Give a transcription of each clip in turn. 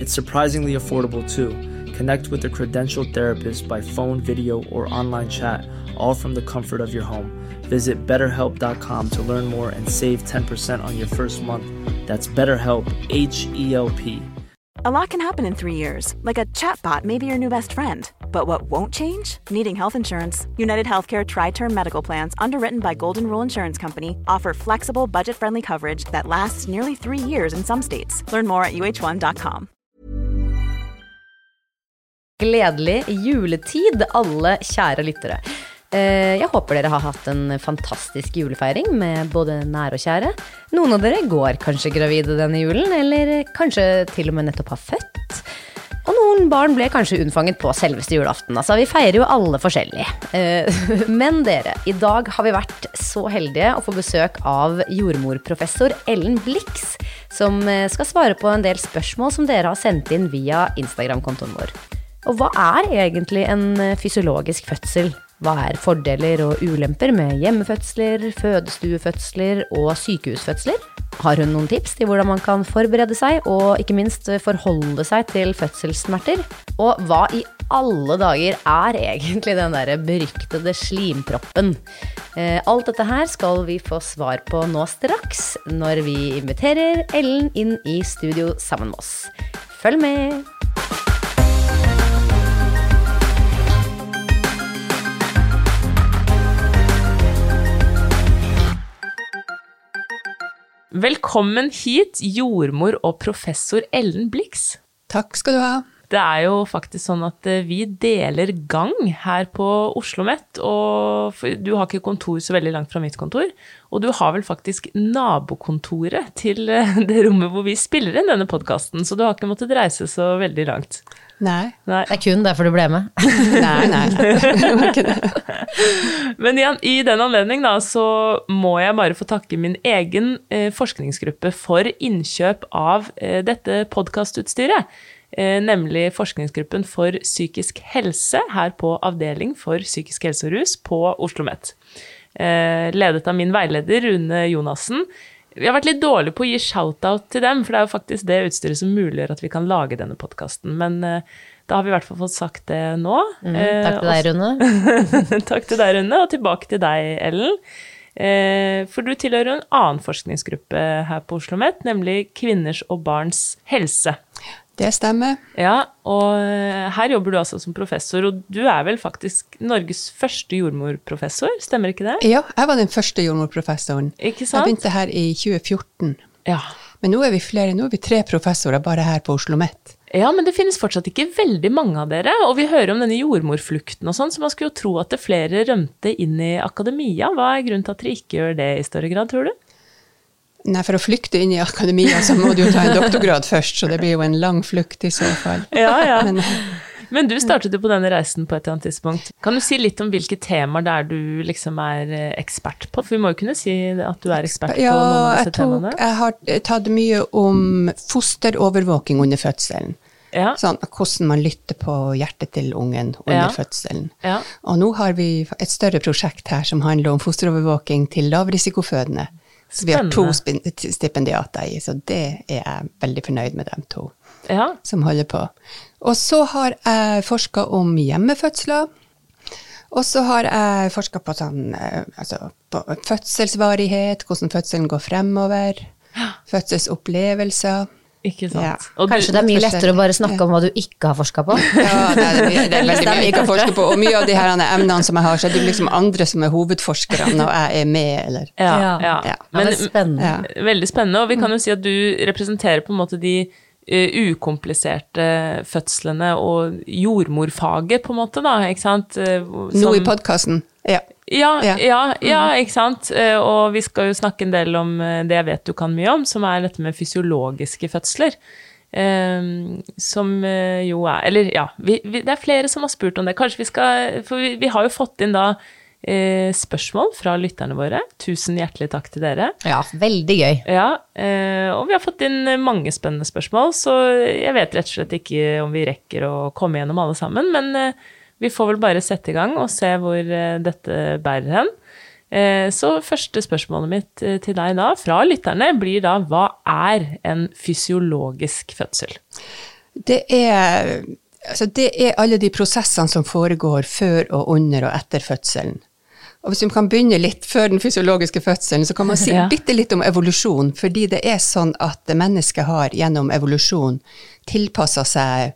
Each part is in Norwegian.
It's surprisingly affordable too. Connect with a credentialed therapist by phone, video, or online chat, all from the comfort of your home. Visit betterhelp.com to learn more and save 10% on your first month. That's BetterHelp, H E L P. A lot can happen in three years, like a chatbot may be your new best friend. But what won't change? Needing health insurance. United Healthcare Tri Term Medical Plans, underwritten by Golden Rule Insurance Company, offer flexible, budget friendly coverage that lasts nearly three years in some states. Learn more at uh1.com. Gledelig juletid, alle kjære lyttere. Eh, Jeg håper dere har hatt en fantastisk julefeiring med både nære og kjære. Noen av dere går kanskje gravide denne julen, eller kanskje til og med nettopp har født. Og noen barn ble kanskje unnfanget på selveste julaften. Altså, vi feirer jo alle forskjellig. Eh, Men dere, i dag har vi vært så heldige å få besøk av jordmorprofessor Ellen Blix, som eh, skal svare på en del spørsmål som dere har sendt inn via Instagram-kontoen vår. Og hva er egentlig en eh, fysiologisk fødsel? Hva er fordeler og ulemper med hjemmefødsler, fødestuefødsler og sykehusfødsler? Har hun noen tips til hvordan man kan forberede seg, og ikke minst forholde seg til fødselssmerter? Og hva i alle dager er egentlig den derre beryktede slimproppen? Eh, alt dette her skal vi få svar på nå straks, når vi inviterer Ellen inn i studio sammen med oss. Følg med! Velkommen hit, jordmor og professor Ellen Blix. Takk skal du ha. Det er jo faktisk sånn at eh, vi deler gang her på Oslo OsloMet. Og du har ikke kontor så veldig langt fra mitt kontor. Og du har vel faktisk nabokontoret til eh, det rommet hvor vi spiller inn denne podkasten. Så du har ikke måttet reise så veldig langt. Nei. Nei. Det er kun derfor du ble med. Nei, nei. Det var ikke det. Men i, i den anledning da, så må jeg bare få takke min egen eh, forskningsgruppe for innkjøp av eh, dette podkastutstyret. Eh, nemlig Forskningsgruppen for psykisk helse her på Avdeling for psykisk helse og rus på Oslo OsloMet. Eh, ledet av min veileder Rune Jonassen. Vi har vært litt dårlige på å gi shout-out til dem, for det er jo faktisk det utstyret som muliggjør at vi kan lage denne podkasten. Men uh, da har vi i hvert fall fått sagt det nå. Mm, Eh, takk til deg, Rune. Takk til deg, Rune, og tilbake til deg, Ellen. Eh, For du tilhører en annen forskningsgruppe her på Oslo OsloMet, nemlig Kvinners og barns helse. Det stemmer. Ja, og eh, her jobber du altså som professor, og du er vel faktisk Norges første jordmorprofessor, stemmer ikke det? Ja, jeg var den første jordmorprofessoren. Ikke sant? Jeg begynte her i 2014. Ja. Men nå er vi flere, nå er vi tre professorer bare her på Oslo OsloMet. ja, men det finnes fortsatt ikke veldig mange av dere, og vi hører om denne jordmorflukten og sånn, så man skulle jo tro at det flere rømte inn i akademia. Hva er grunnen til at dere ikke gjør det i større grad, tror du? Nei, for å flykte inn i akademia, så må du jo ta en doktorgrad først, så det blir jo en lang flukt i så fall. Ja, ja. Men Men du startet jo på denne reisen på et eller annet tidspunkt. Kan du si litt om hvilke temaer det er du liksom er eh, ekspert på? For vi må jo kunne si at du er ekspert på ja, noen av disse temaene. jeg har tatt mye om fosterovervåking under fødselen. Ja, Sånn, hvordan man lytter på hjertet til ungen under Ja. fødselen. ja. Og nå har vi et større prosjekt her som handler om fosterovervåking til lavrisikofødende. Så vi har to Spennende. stipendiater i, så det er jeg veldig fornøyd med dem to ja. som holder på. Og så har jeg forska om hjemmefødsler. Og så har jeg forska på, sånn, eh, altså, på fødselsvarighet, hvordan fødselen går fremover. Fødselsopplevelser. Ikke sant. Ja. Og du, Kanskje det er mye lettere å bare snakke om hva du ikke har forska på? Ja, det er, mye- det er veldig mye jeg ikke har forska på. Og mye av de her emnene som jeg har, så er det liksom andre som er hovedforskere og jeg er med, eller ja, Ja. ja. Men, er spennende. ja. veldig spennende, og vi kan jo si at du representerer på en måte de uh, ukompliserte fødslene og jordmorfaget, på en måte, da, ikke sant? Som, Nå i podkasten. Ja. Ja, Ja. ja, ja, ikke sant. Eh, Og vi skal jo snakke en del om eh, det jeg vet du kan mye om, som er dette med fysiologiske fødsler. Um, som jo er Eller ja, vi, vi, det er flere som har spurt om det. Kanskje vi skal For vi, vi har jo fått inn da eh, spørsmål fra lytterne våre. Tusen hjertelig takk til dere. Ja, veldig gøy. Ja, eh, og vi har fått inn mange spennende spørsmål, så jeg vet rett og slett ikke om vi rekker å komme gjennom alle sammen, men eh, vi får vel bare sette i gang og se hvor eh, dette bærer hen. Eh, så første spørsmålet mitt eh, til deg da, fra lytterne, blir da hva er en fysiologisk fødsel? Det er, altså det er alle de prosessene som foregår før og under og etter fødselen. Og hvis vi kan begynne litt før den fysiologiske fødselen, så kan man si Ja. bitte litt om evolusjon. Fordi det er sånn at mennesket har gjennom evolusjon tilpassa seg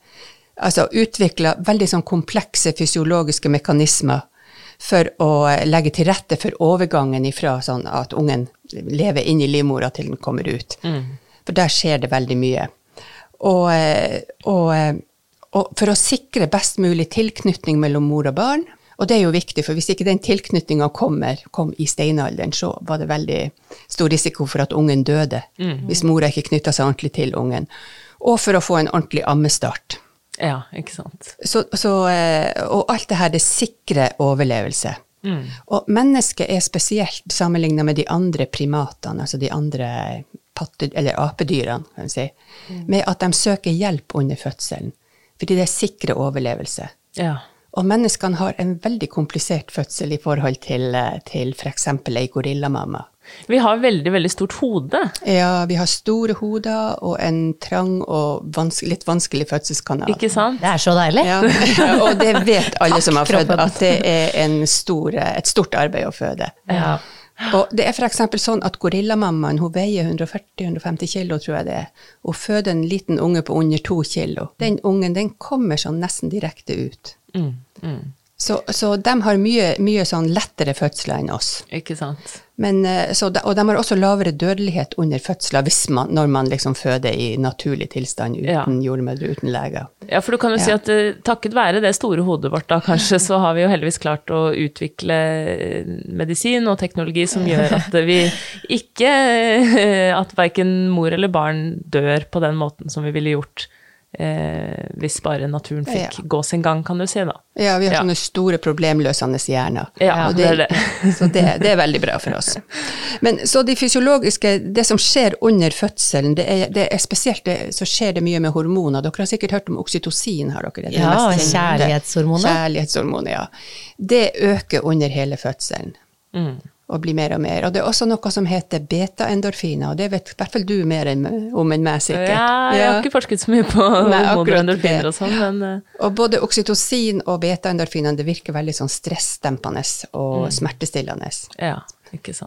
Altså utvikla veldig sånn komplekse fysiologiske mekanismer for å legge til rette for overgangen ifra sånn at ungen lever inn i livmora til den kommer ut. For der skjer det veldig mye. Og, eh, og, eh, og for å sikre best mulig tilknytning mellom mor og barn, og det er jo viktig, for hvis ikke den tilknytninga kommer, kom i steinalderen, så var det veldig stor risiko for at ungen døde, hvis mora ikke knytta seg ordentlig til ungen. Og for å få en ordentlig ammestart. Ja, ikke sant. Så, så, eh, og alt det her, det sikrer overlevelse. Og mennesket er spesielt sammenligna med de andre primatene, altså de andre patte, eller apedyrene, kan vi si, med at de søker hjelp under fødselen. Fordi det sikrer overlevelse. Ja. Og menneskene har en veldig komplisert fødsel i forhold til, eh, til f.eks. ei gorillamamma. Vi har veldig, veldig stort hode. Ja, vi har store hoder og en trang og vans litt vanskelig fødselskanal. Ikke sant? Det er så deilig. Ja, og det vet alle som har født, at det er en stor, et stort arbeid å føde. Ja. Og det er f.eks. sånn at gorillamammaen hun veier 140-150 kilo, tror jeg det er, og føder en liten unge på under to kilo. Den ungen den kommer sånn nesten direkte ut. Så, så de har mye, mye sånn lettere fødsler enn oss. Ikke sant? Men, eh, så de, og de har også lavere dødelighet under fødsler man, når man liksom føder i naturlig tilstand uten Ja. jordmødre, uten leger. Ja, for du kan jo si at eh, takket være det store hodet vårt da, kanskje, så har vi jo heldigvis klart å utvikle eh, medisin og teknologi som gjør at vi ikke At verken mor eller barn dør på den måten som vi ville gjort eh, hvis bare naturen fikk Ja. gå sin gang, kan du si, da. Ja, vi har Ja. sånne store problemløsende hjerner. Ja, Og det er det. så det, det er veldig bra for oss. Men så de fysiologiske, det som skjer under fødselen, det er, det er spesielt, det, så skjer det mye med hormoner. Dere har sikkert hørt om oksytocin, har dere? Det det Ja, kjærlighetshormonet. Kjærlighetshormonet, ja. Det øker under hele fødselen. Mm. Og blir mer og mer. Og det er også noe som heter beta-endorfiner, og det vet i hvert fall du mer enn, om enn meg, sikkert. Ja, jeg har ikke forsket så mye på hormoner og sånn, men eh, Og både oksytocin og beta-endorfinene det virker veldig sånn stressdempende og Mm. smertestillende ja,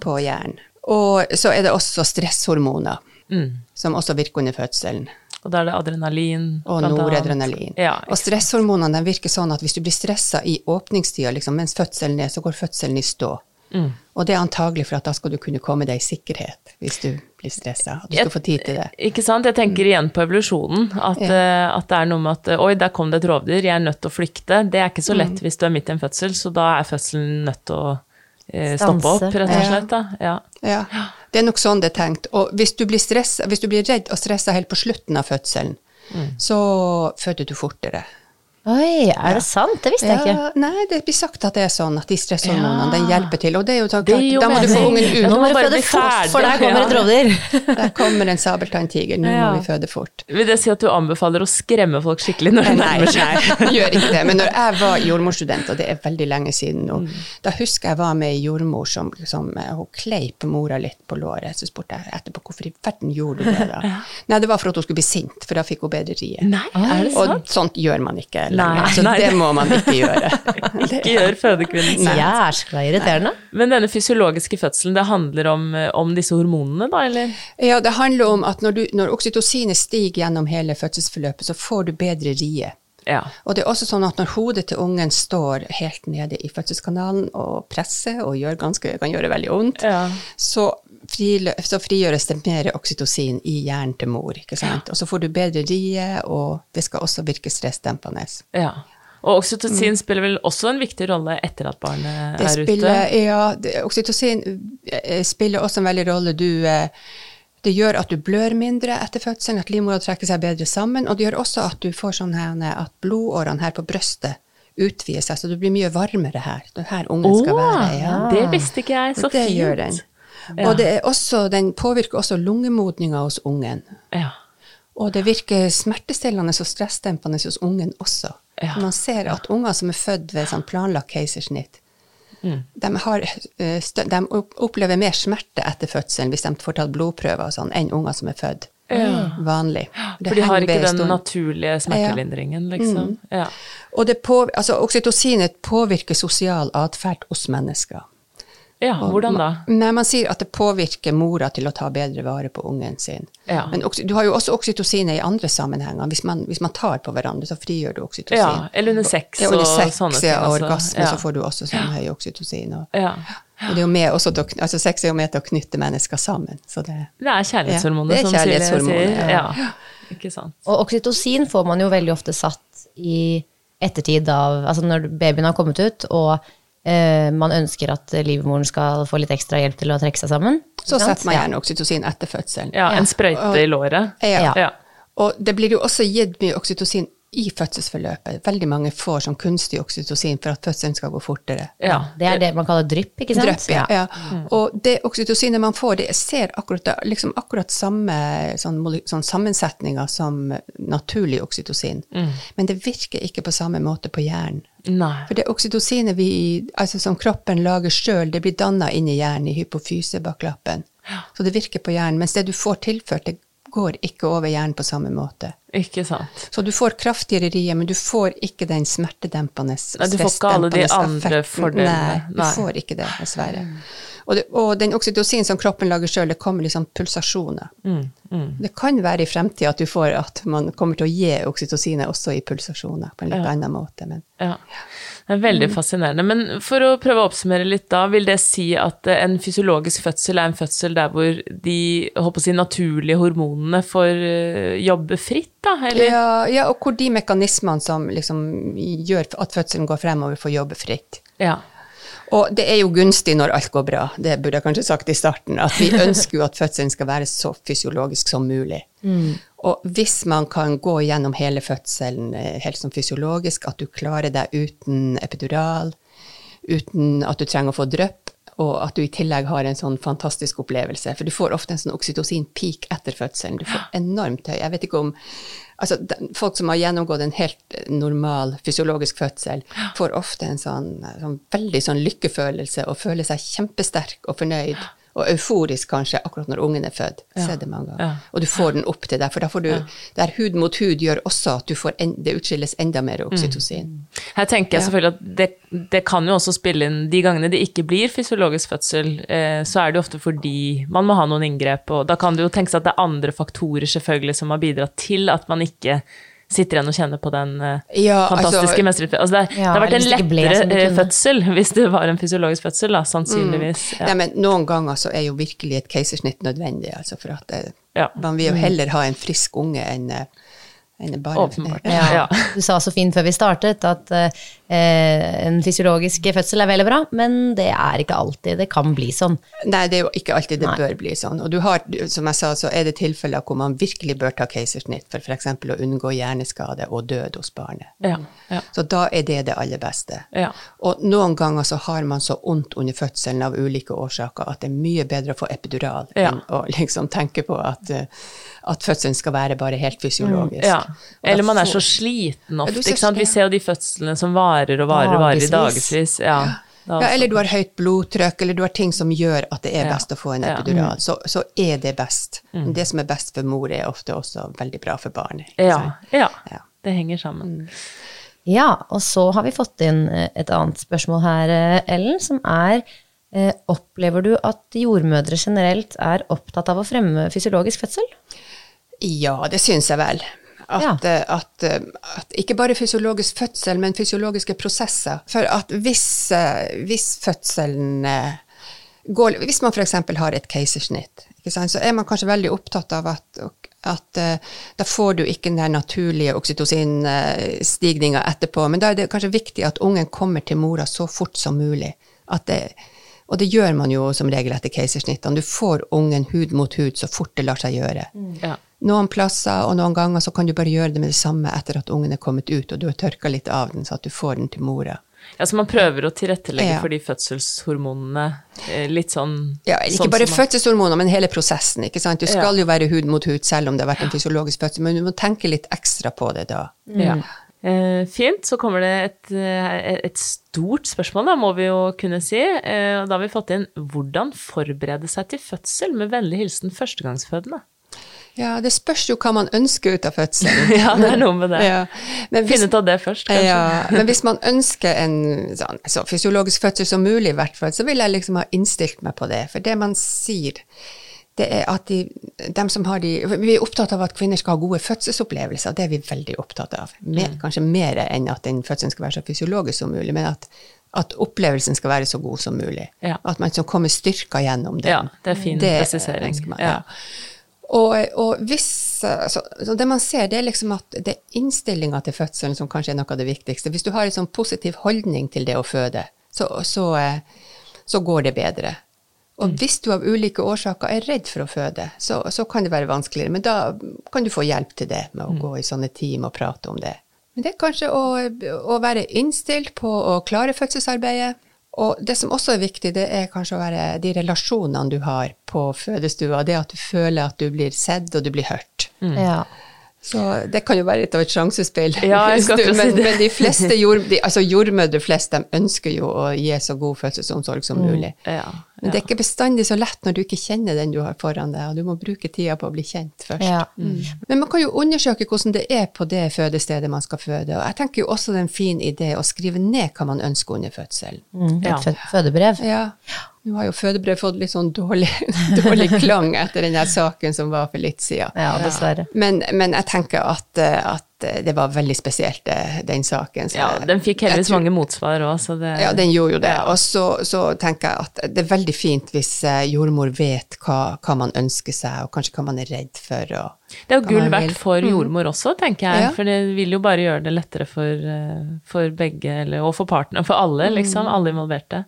på hjernen. Og så er det også stresshormoner, Mm. som også virker under fødselen. Og da er det adrenalin. Og noradrenalin. Ja, og stresshormonene virker sånn at hvis du blir stressa i åpningstida, liksom, mens fødselen er, så går fødselen i stå. Mm. Og det er antagelig for at da skal du kunne komme deg i sikkerhet hvis du blir stressa. At du Jeg- skal få tid til det. Ikke sant? Jeg tenker igjen på evolusjonen. At, Ja. eh, at det er noe med at oi, der kom det et rovdyr, jeg er nødt til å flykte. Det er ikke så Mm. lett hvis du er midt i en fødsel, så da er fødselen nødt til å eh, stoppe opp, rett og slett. Da. Ja. Ja, det er nok sånn det er tenkt. Og hvis du blir, stressa, hvis du blir redd og stressa helt på slutten av fødselen, så føder du fortere. Oi, er det sant? Det visste jeg ikke. Ja, nei, det blir sagt at det er sånn, at de stresshormonene, den hjelper til. Og det er jo klart, jo da må du få ungen ut. nå må du bare føde fort, for der kommer et rovdyr. Der kommer en sabeltanntiger, nå Ja. må vi føde fort. Vil det si at du anbefaler å skremme folk skikkelig når de nærmer seg? nei, gjør ikke det. Men når jeg var jordmorstudent, og det er veldig lenge siden nå, da husker jeg var med ei jordmor som, som eh, hun kleip mora litt på låret. Så spurte jeg etterpå hvorfor i verden gjorde du det da? Nei, det var for at hun skulle bli sint, for da fikk hun bedre rie. Nei, er det Og sånt gjør man ikke Nei, lenger. Nei. det må man ikke gjøre. Ikke gjør fødekvinnen sånn. Jæskla irriterende. Men denne fysiologiske fødselen, det handler om, eh, om disse hormonene, da, eller? Ja, det handler om at når, du, når oksytocinet stiger gjennom hele fødselsforløpet, så får du bedre rie. Ja. Og det er også sånn at når hodet til ungen står helt nede i fødselskanalen og presser og gjør ganske, kan gjøre veldig vondt, Ja. så, så frigjøres det mer oksytocin i hjernen til mor. ikke sant? Og så får du bedre rie, og det skal også virke stressdempende. ja. Og oksytocin spiller vel også en viktig rolle etter at barnet Det er spiller, ute? ja, det, oksytocin eh, spiller også en veldig rolle. Du, eh, det gjør at du blør mindre etter fødselen, at livmora trekker seg bedre sammen, og det gjør også at du får sånn her, at blodårene her på brystet utvider seg, så du blir mye varmere her. Det er her ungen skal være. Ja. Det visste ikke jeg. Så det fint. gjør den. Ja. Og det også, den påvirker også lungemodninga hos ungen. Ja. Og det virker smertestillende og stressdempende hos ungen også. Ja. Man ser at unger som er født ved sånn planlagt keisersnitt, Mm. de, har, eh, de opplever mer smerte etter fødselen hvis de får tatt blodprøver sånn, enn unger som er født vanlig. Det For de har ikke den naturlige smertelindringen, liksom. Ja. Og det på, altså, oksytocinet påvirker sosial atferd hos mennesker. Ja, hvordan da? Nei, man sier at det påvirker mora til å ta bedre vare på ungen sin. Ja. Men du har jo også oksytocinet i andre sammenhenger. Hvis man, hvis man tar på hverandre, så frigjør du oksytocin. Ja, eller under sex Ja, under og sånne ting ja, og orgasme, Ja. så får du også sånn høy oksytocin. Og, Ja. og det er jo med også altså sex er jo med til å knytte mennesker sammen. Så det, Det er kjærlighetshormonet, som kjærlighetshormonet, sier. ja. Ja. Ikke sant. Og oksytocin får man jo veldig ofte satt i ettertid av Altså når babyen har kommet ut, og man ønsker at livmoren skal få litt ekstra hjelp til å trekke seg sammen. så setter man gjerne oksytocin etter fødselen. Ja, en sprøyte i låret. Ja. Ja. Og det blir jo også gitt mye oksytocin i fødselsforløpet. Veldig mange får sånn kunstig oksytocin for at fødselen skal gå fortere. Ja. Det er det man kaller drypp, ikke sant? Drypp, ja. ja. Og det oksytocinet man får, det ser akkurat, liksom akkurat samme sånn, sånn sammensetninger som naturlig oksytocin. Men det virker ikke på samme måte på hjernen. Nei. For det oksytocinet vi, altså som kroppen lager sjøl, det blir danna i hjernen, i hypofyse bak lappen. Så det virker på hjernen. Mens det du får tilført, det går ikke over hjernen på samme måte. Ikke sant. Så du får kraftigere rier, men du får ikke den smertedempende, Nei, du får ikke alle de andre fordelene. Nei, du Nei. får ikke det, dessverre. Og, det, og den oksytocin som kroppen lager sjøl, det kommer sånn pulsasjoner. Mm, Det kan være i fremtida at du får at man kommer til å gi oksytocinet også i pulsasjoner, på en litt annen måte. Men Ja. Det er veldig fascinerende. Men for å prøve å oppsummere litt da, vil det si at eh, en fysiologisk fødsel er en fødsel der hvor de si, naturlige hormonene får eh, jobbe fritt, da? Eller? ja, ja, og hvor de mekanismene som liksom gjør at fødselen går fremover, får jobbe fritt. Ja. Og det er jo gunstig når alt går bra, det burde jeg kanskje sagt i starten, at vi ønsker jo at fødselen skal være så fysiologisk som mulig. Og hvis man kan gå gjennom hele fødselen eh, helt som fysiologisk, at du klarer deg uten epidural, uten at du trenger å få drypp, og at du i tillegg har en sånn fantastisk opplevelse. For du får ofte en sånn oksytocin-peak etter fødselen. Du får enormt høy. Jeg vet ikke om Altså, den, folk som har gjennomgått en helt eh, normal fysiologisk fødsel, får ofte en sånn, sånn veldig sånn lykkefølelse og føler seg kjempesterk og fornøyd. Og euforisk kanskje akkurat når ungen er født. Ja. ganger. Ja. Og du får den opp til deg, for da får du Der hud mot hud gjør også at du får det utskilles enda mer oksytocin. Her tenker jeg selvfølgelig at det, det kan jo også spille inn de gangene det ikke blir fysiologisk fødsel, eh, så er det jo ofte fordi man må ha noen inngrep, og da kan det jo tenkes at det er andre faktorer selvfølgelig som har bidratt til at man ikke sitter igjen og kjenner på den eh, Ja, fantastiske altså- mestringsfølelsen. Altså det, Ja, det har vært en ble lettere eh, fødsel hvis det var en fysiologisk fødsel, da, sannsynligvis. Ja. Nei, men noen ganger så er jo virkelig et keisersnitt nødvendig, altså for at det, Ja. man vil jo heller ha en frisk unge enn eh, enn bare Åpenbart. Ja. Ja. Du sa så fint før vi startet at eh, en fysiologisk fødsel er veldig bra, men det er ikke alltid det kan bli sånn. Nei, det er jo ikke alltid det Nei. bør bli sånn. Og du har, som jeg sa, så er det tilfeller hvor man virkelig bør ta keisersnitt for f.eks. å unngå hjerneskade og død hos barnet. Ja. Ja. Så da er det det aller beste. Ja. Og noen ganger så har man så vondt under fødselen av ulike årsaker at det er mye bedre å få epidural Ja. enn å liksom tenke på at, eh, at fødselen skal være bare helt fysiologisk. Ja. Eller man er så sliten ofte. Vi ser jo de fødslene som varer og varer og varer i Dagevis. Ja. Ja, eller du har høyt blodtrykk, eller du har ting som gjør at det er Ja. best å få en Ja. Mm. epidural. Så, så er det best. Mm. det som er best for mor, er ofte også veldig bra for barnet. ja. ja. Ja. Det henger sammen. Ja, og så har vi fått inn eh, et annet spørsmål her, eh, Ellen, som er eh, Opplever du at jordmødre generelt er opptatt av å fremme fysiologisk fødsel? Ja, det syns jeg vel. At, ja. at, eh, at ikke bare fysiologisk fødsel, men fysiologiske prosesser. For at hvis, eh, hvis fødselen eh, går Hvis man f.eks. har et keisersnitt, så er man kanskje veldig opptatt av at, at eh, da får du ikke den der naturlige oksytocinstigninga etterpå. Men da er det kanskje viktig at ungen kommer til mora så fort som mulig. Det, og det gjør man jo som regel etter keisersnittene. Du får ungen hud mot hud så fort det lar seg gjøre. Ja. Noen plasser og noen ganger så kan du bare gjøre det med det samme etter at ungen er kommet ut, og du har tørka litt av den, så at du får den til mora. ja, så man prøver å tilrettelegge Ja. for de fødselshormonene eh, litt sånn Ja, ikke sånn bare fødselshormoner, men hele prosessen. ikke sant? Du skal Ja. jo være hud mot hud selv om det har vært en fysiologisk fødsel, men du må tenke litt ekstra på det da. Ja. Eh, fint. Så kommer det et, eh, et stort spørsmål, da, må vi jo kunne si. Eh, da har vi fått inn 'Hvordan forberede seg til fødsel?' med vennlig hilsen førstegangsfødende. Ja, det spørs jo hva man ønsker ut av fødselen. Ja, det er noe med det. Ja. Finne ut av det først, kanskje. Ja, men hvis man ønsker en sånn, så fysiologisk fødsel som mulig, i hvert fall, så vil jeg liksom ha innstilt meg på det. For det man sier, det er at de, dem som har de Vi er opptatt av at kvinner skal ha gode fødselsopplevelser, det er vi veldig opptatt av. Mer, Mm. Kanskje mer enn at den fødselen skal være så fysiologisk som mulig, men at, at opplevelsen skal være så god som mulig. Ja. At man kommer styrka gjennom den. Ja, det er fin Det presisering. man, Ja. ja. Og, og hvis, så, så det man ser, det er liksom at det er innstillinga til fødselen som kanskje er noe av det viktigste. Hvis du har en sånn positiv holdning til det å føde, så, så, eh, så går det bedre. Og hvis du av ulike årsaker er redd for å føde, så, så kan det være vanskeligere. Men da kan du få hjelp til det med å gå i sånne team og prate om det. Men det er kanskje å, å være innstilt på å klare fødselsarbeidet. Og det som også er viktig, det er kanskje å være de relasjonene du har på fødestua. Det at du føler at du blir sett og du blir hørt. Ja. Så det kan jo være litt av et sjansespill. Ja, jeg skal du- men, det. men de fleste jord, de, altså jordmødre flest, de ønsker jo å gi så god fødselsomsorg som mulig. Ja, Men det er ikke bestandig så lett når du ikke kjenner den du har foran deg, og du må bruke tida på å bli kjent først. Ja. Men man kan jo undersøke hvordan det er på det fødestedet man skal føde, og jeg tenker jo også det er en fin idé å skrive ned hva man ønsker under fødselen. Mm. Et ja. fødebrev. Ja. Nå har jo fødebrev fått litt sånn dårlig, dårlig klang etter den der saken som var for litt siden. Ja, dessverre. Men, men jeg tenker at, eh, at det var veldig spesielt, den saken. så Ja, den fikk heldigvis tror- mange motsvar òg, så det Ja, den gjorde jo det. Ja. Og så, så tenker jeg at det er veldig fint hvis eh, jordmor vet hva, hva man ønsker seg, og kanskje hva man er redd for. Og, Det er jo gull verdt for jordmor også, tenker jeg. Ja. For det vil jo bare gjøre det lettere for, eh, for begge, eller, og for partene. For alle, liksom. Alle involverte.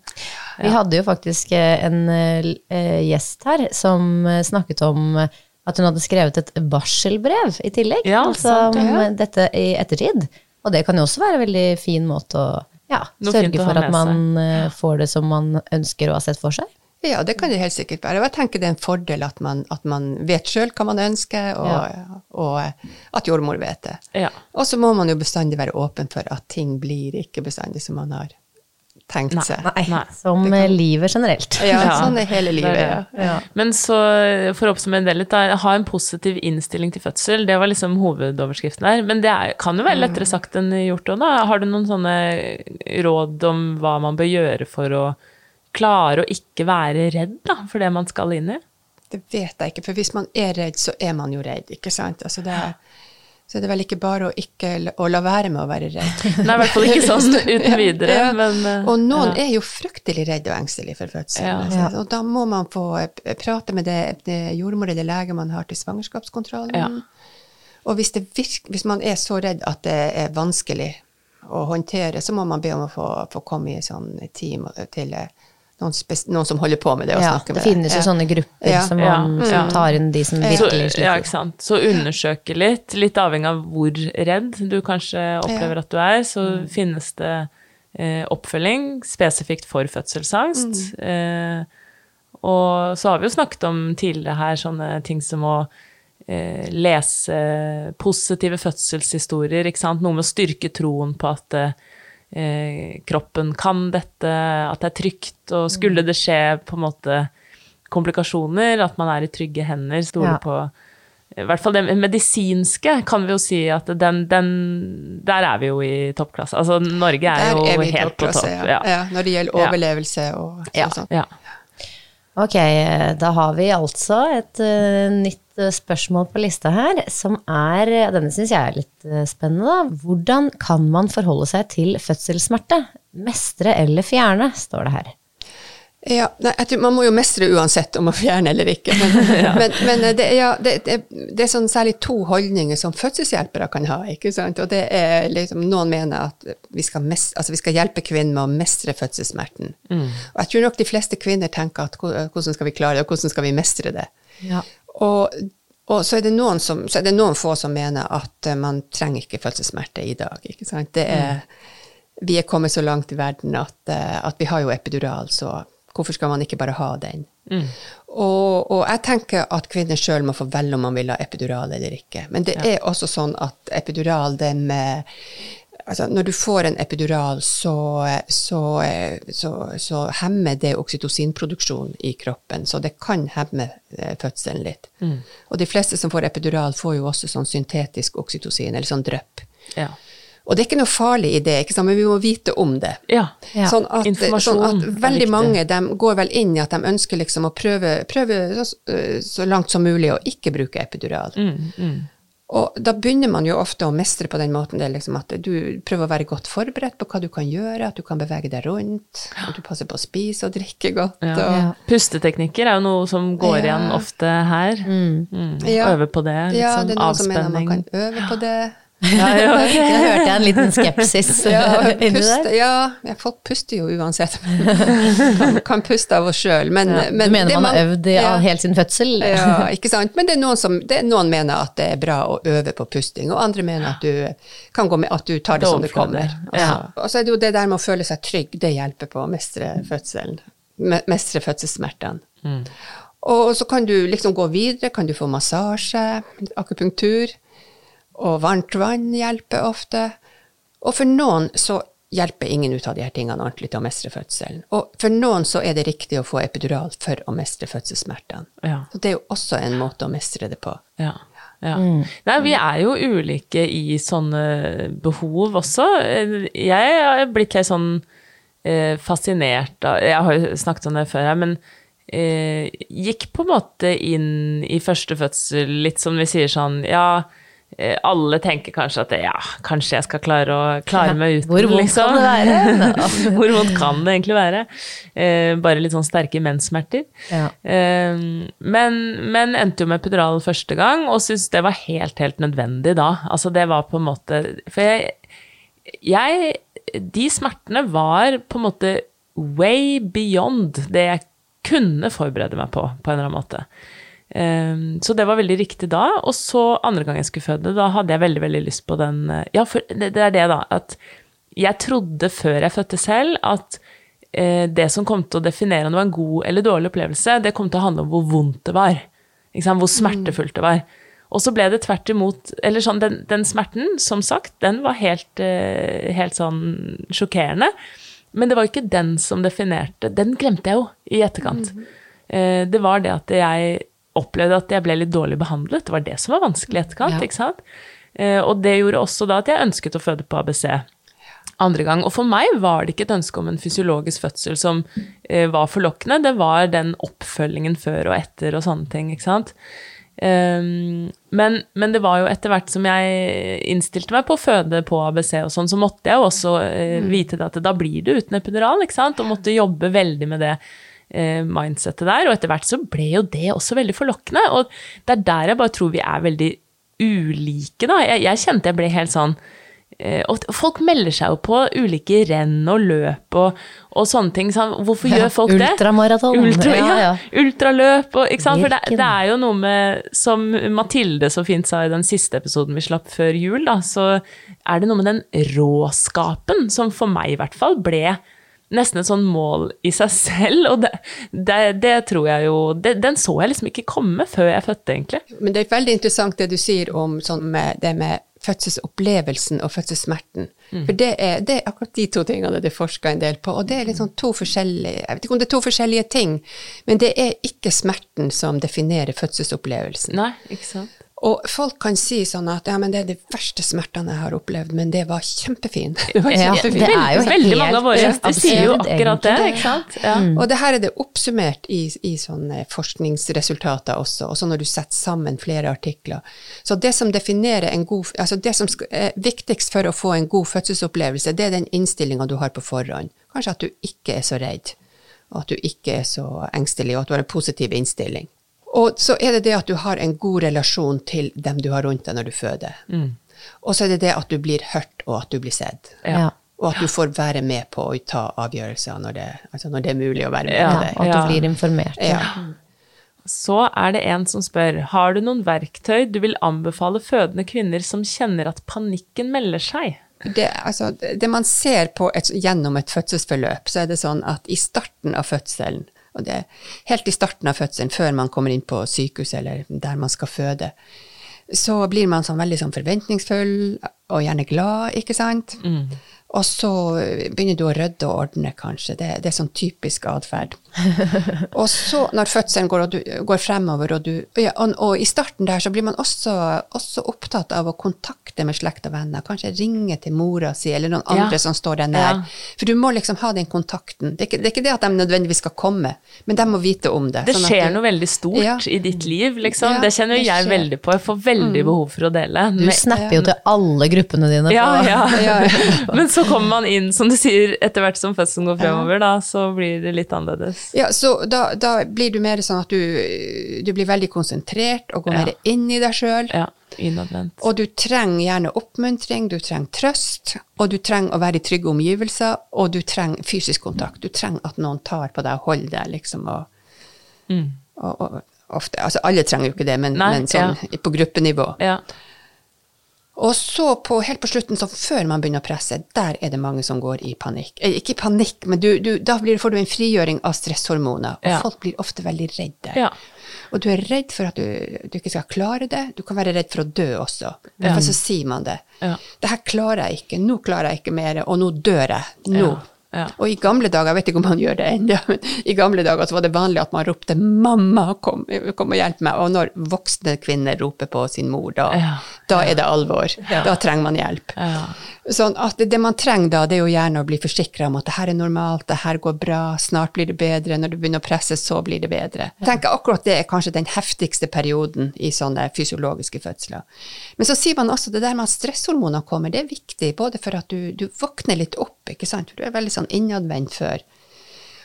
Vi hadde jo faktisk eh, en eh, gjest her som eh, snakket om eh, at hun hadde skrevet et barselbrev i tillegg. Ja, altså sant, om dette i ettertid. Og det kan jo også være en veldig fin måte å ja, sørge å for at man eh, får det som man ønsker og har sett for seg. ja, det kan det helt sikkert være. Og jeg tenker det er en fordel at man, at man vet sjøl hva man ønsker, og, og eh, at jordmor vet det. Ja. Og så må man jo bestandig være åpen for at ting blir ikke bestandig som man har tenkt Nei, seg. Nei, Nei. som kan- livet generelt. Ja, Ja, sånn er hele det livet. er det. Ja. Men så, for å oppsummere det litt, da, ha en positiv innstilling til fødsel, det var liksom hovedoverskriften der. Men det er, kan jo være lettere sagt enn gjort òg, da. Har du noen sånne råd om hva man bør gjøre for å klare å ikke være redd da, for det man skal inn i? Det vet jeg ikke, for hvis man er redd, så er man jo redd, ikke sant? Altså det er, så er det vel ikke bare å ikke å la være med å være redd. Nei, i hvert fall ikke sånn uten videre, Ja. men eh, Og noen ja. er jo fryktelig redde og engstelige for fødselen. Ja. altså. Og da må man få eh, prate med det, det jordmor eller lege man har til svangerskapskontrollen. Ja. Og hvis, det virk, hvis man er så redd at det er vanskelig å håndtere, så må man be om å få, få komme i et sånn team til eh, noen, noen som holder på med det. og Ja, snakker det med finnes jo Ja. sånne grupper Ja. som, man, ja. som tar inn de som virkelig sliter. ja, ikke sant. Så undersøke litt, litt avhengig av hvor redd du kanskje opplever at du er, så finnes det eh, oppfølging spesifikt for fødselsangst. Eh, og så har vi jo snakket om tidligere her sånne ting som å eh, lese positive fødselshistorier, ikke sant. Noe med å styrke troen på at eh, kroppen kan dette, at det er trygt, og skulle det skje på en måte komplikasjoner, at man er i trygge hender, stole Ja. på i hvert fall det medisinske kan vi jo si at den, den Der er vi jo i toppklasse. Altså Norge er er jo er helt på topp. ja. Ja, når det gjelder Ja. overlevelse og Ja, sånn. ja. Ok, eh, da har vi altså et uh, nytt eh, spørsmål på lista her, som er Denne syns jeg er litt eh, spennende, da. Hvordan kan man forholde seg til fødselssmerte? Mestre eller fjerne, står det her. Ja, jeg tror Man må jo mestre uansett om å fjerne eller ikke. Men, men, men det, ja, det, det, det, er sånn særlig to holdninger som fødselshjelpere kan ha. ikke sant? Og det er liksom, Noen mener at vi skal, mestre, altså vi skal hjelpe kvinnen med å mestre fødselssmerten. Mm. Og jeg tror nok de fleste kvinner tenker at hvordan skal vi klare det, og hvordan skal vi mestre det. Ja. Og, og så, er det som, så er det noen få som mener at man trenger ikke fødselssmerte i dag. ikke sant? Det er. Vi er kommet så langt i verden at, at vi har jo epidural, så Hvorfor skal man ikke bare ha den? Mm. Og, og, jeg tenker at kvinner sjøl må få velge om man vil ha epidural eller ikke. Men det ja. er også sånn at epidural, det med Altså, når du får en epidural, så, så, så, så hemmer det oksytocinproduksjon i kroppen. Så det kan hemme eh, fødselen litt. Mm. Og de fleste som får epidural, får jo også sånn syntetisk oksytocin, eller sånn drypp. Ja. Og det er ikke noe farlig i det, men vi må vite om det. Ja, ja. Sånn, at, sånn at veldig mange de går vel inn i at de ønsker liksom å prøve, prøve så, så, langt som mulig å ikke bruke epidural. Mm, mm. Og da begynner man jo ofte å mestre på den måten det er liksom at du prøver å være godt forberedt på hva du kan gjøre, at du kan bevege deg rundt, at du passer på å spise og drikke godt. Ja. Og... Pusteteknikker er jo noe som går igjen ofte her. Mm. mm. Øve på det. Liksom, ja, det er noen som mener man kan øve på det. Ja, ja. Jeg hørte en liten skepsis ja, puste, ja, folk puster jo uansett. Kan, kan puste av oss sjøl. Men, ja, men, du mener man har øvd ja, helt sin fødsel? Ja, ikke sant. Men det er, noen som, det er noen mener at det er bra å øve på pusting, og andre mener at du kan gå med at du tar det som det kommer. Altså. Og så er det jo det der med å føle seg trygg, det hjelper på å mestre fødselen. Mestre fødselssmertene. Mm. Og så kan du liksom gå videre, kan du få massasje, akupunktur. Og varmt vann hjelper ofte. Og for noen så hjelper ingen ut av de her tingene ordentlig til å mestre fødselen. Og for noen så er det riktig å få epidural for å mestre fødselssmertene. Ja. Så det er jo også en måte å mestre det på. Ja. Ja. Mm. Nei, vi er jo ulike i sånne behov også. Jeg har blitt litt sånn eh, fascinert av Jeg har jo snakket om det før her, men eh, gikk på en måte inn i første fødsel litt som vi sier sånn Ja, alle tenker kanskje at ja, kanskje jeg skal klare å klare meg uten, Hvor vondt liksom. kan det være? Hvor vondt kan det egentlig være? Eh, bare litt sånn sterke menssmerter. Ja. Eh, men, men, endte jo med epidural første gang, og syntes det var helt, helt nødvendig da. Altså det var på en måte For jeg, jeg De smertene var på en måte way beyond det jeg kunne forberede meg på, på en eller annen måte. Um, så det var veldig riktig da. Og så andre gang jeg skulle føde, da hadde jeg veldig, veldig lyst på den eh, Ja, for det, det er det, da. At jeg trodde før jeg fødte selv, at uh, det som kom til å definere om det var en god eller dårlig opplevelse, det kom til å handle om hvor vondt det var. Hvor smertefullt det var. Og så ble det tvert imot Eller sånn, den, den smerten, som sagt, den var helt, uh, helt sånn sjokkerende. Men det var ikke den som definerte Den glemte jeg jo i etterkant. Mm. Uh, det var det at jeg opplevde at jeg ble litt dårlig behandlet. Det var det som var vanskelig i etterkant. Ja. ikke sant? Eh, og det gjorde også da at jeg ønsket å føde på ABC andre gang. Og for meg var det ikke et ønske om en fysiologisk fødsel som eh, var forlokkende, det var den oppfølgingen før og etter og sånne ting, ikke sant. Um, men, men, det var jo etter hvert som jeg innstilte meg på å føde på ABC og sånn, så måtte jeg jo også uh, vite at da blir det uten epidural, ikke sant, og måtte jobbe veldig med det eh, mindsettet der. Og etter hvert så ble jo det også veldig forlokkende. Og det er der jeg bare tror vi er veldig ulike, da. Jeg, jeg kjente jeg ble helt sånn eh, og folk melder seg jo på ulike renn og løp og, og sånne ting. Så hvorfor gjør folk det? Ultramaraton. Ultra, ja, ja. Ultraløp og ikke sant? For det, det, er jo noe med Som Mathilde så fint sa i den siste episoden vi slapp før jul, da, så er det noe med den råskapen som for meg i hvert fall ble nesten et sånn mål i seg selv, og det, det, det tror jeg jo det, Den så jeg liksom ikke komme før jeg fødte, egentlig. Men det er veldig interessant det du sier om sånn med det med fødselsopplevelsen og fødselssmerten. Mm. For det er, det er, akkurat de to tingene det er forska en del på, og det er liksom to forskjellige Jeg vet ikke om det er to forskjellige ting, men det er ikke smerten som definerer fødselsopplevelsen. Nei, ikke sant. Og folk kan si sånn at ja, men det er de verste smertene jeg har opplevd, men det var kjempefin. Det var Ja, kjempefin. det er jo Veldig helt mange av våre gjester sier jo akkurat det, ikke sant? Ja. Og det her er det oppsummert i, i sånne forskningsresultater også, også når du setter sammen flere artikler. Så det som definerer en god, altså det som er viktigst for å få en god fødselsopplevelse, det er den innstillinga du har på forhånd. Kanskje at du ikke er så redd, og at du ikke er så engstelig, og at du har en positiv innstilling. Og så er det det at du har en god relasjon til dem du har rundt deg når du føder. Og så er det det at du blir hørt, og at du blir sett. Ja. Og at du får være med på å ta avgjørelser når det, altså når det er mulig å være med Ja, det. Og at du blir informert. Ja. Så er det en som spør har du noen verktøy du vil anbefale fødende kvinner som kjenner at panikken melder seg? Det, altså, det man ser på et, gjennom et fødselsforløp, så er det sånn at i starten av fødselen, og det er helt i starten av fødselen, før man kommer inn på sykehuset eller der man skal føde, så blir man sånn veldig sånn forventningsfull og gjerne glad, ikke sant? Og så begynner du å rydde og ordne, kanskje. Det, det er sånn typisk atferd. og så, når fødselen går, og du, går fremover, og, du, ja, og, og i starten der, så blir man også, også opptatt av å kontakte med slekt og venner. Kanskje ringe til mora si, eller noen Ja. andre som står deg nær. Ja. For du må liksom ha den kontakten. Det er, ikke, det er ikke det at de nødvendigvis skal komme, men de må vite om det. Det sånn at skjer du- noe veldig stort Ja. i ditt liv, liksom. Ja, det kjenner jo jeg skjer. veldig på. Jeg får veldig behov for å dele. Du snapper jo til alle gruppene dine. ja, på- ja. Ja, Men så kommer man inn, som du sier, etter hvert som fødselen går fremover, da, så blir det litt annerledes. Ja, så da, da blir du mer sånn at du, du blir veldig konsentrert og går Ja. mer inn i deg sjøl. Ja, innadvendt. Og du trenger gjerne oppmuntring, du trenger trøst, og du trenger å være i trygge omgivelser, og du trenger fysisk kontakt. Du trenger at noen tar på deg og holder deg, liksom. Og, og, og ofte, altså alle trenger jo ikke det, men, Mm. Nei, men sånn på gruppenivå. Ja. Og så på, helt på slutten, så før man begynner å presse, der er det mange som går i panikk. Eh, Ikke i panikk, men du, du, da blir, får du en frigjøring av stresshormoner, og Ja. folk blir ofte veldig redde. Ja. Og du er redd for at du, du ikke skal klare det. Du kan være redd for å dø også. Derfor så sier man det. Ja. Det her klarer jeg ikke. Nå klarer jeg ikke mer, og nå dør jeg. Nå. Ja, ja. Og i gamle dager, jeg vet ikke om man gjør det ennå, men i gamle dager så var det vanlig at man ropte 'mamma, kom, kom og hjelp meg'. Og når voksne kvinner roper på sin mor, da, Ja. Da er det alvor. Da trenger man hjelp. Ja. Sånn at det, man trenger da, det er jo gjerne å bli forsikra om at det her er normalt, det her går bra, snart blir det bedre, når du begynner å presse, så blir det bedre. Jeg tenker akkurat det er kanskje den heftigste perioden i sånne fysiologiske fødsler. Men så sier man også det der med at stresshormoner kommer, det er viktig, både for at du, du våkner litt opp, ikke sant, for du er veldig sånn innadvendt før.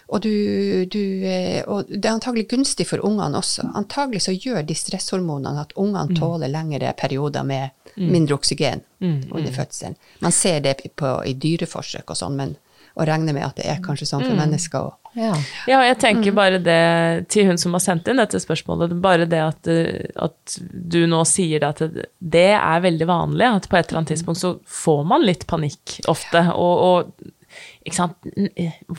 Og, du, du, eh, og det er antagelig gunstig for ungene også. Antagelig så gjør de stresshormonene at ungene tåler lengre perioder med mindre oksygen under fødselen. Man ser det på, i dyreforsøk og sånn, men å regne med at det er kanskje sånn for mennesker òg. Ja. Ja, jeg tenker bare det til hun som har sendt inn dette spørsmålet, bare det at, eh, at du nå sier det at det- er veldig vanlig, at på et eller annet tidspunkt så får man litt panikk ofte, og, og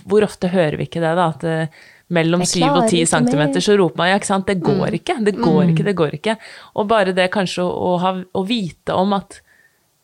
hvor ofte hører vi ikke det da, at eh, mellom Jeg 7 og klarer 10 cm så roper man, ja ikke sant, det går ikke, det går ikke, det går ikke. Og bare det kanskje å, å, ha, å vite om at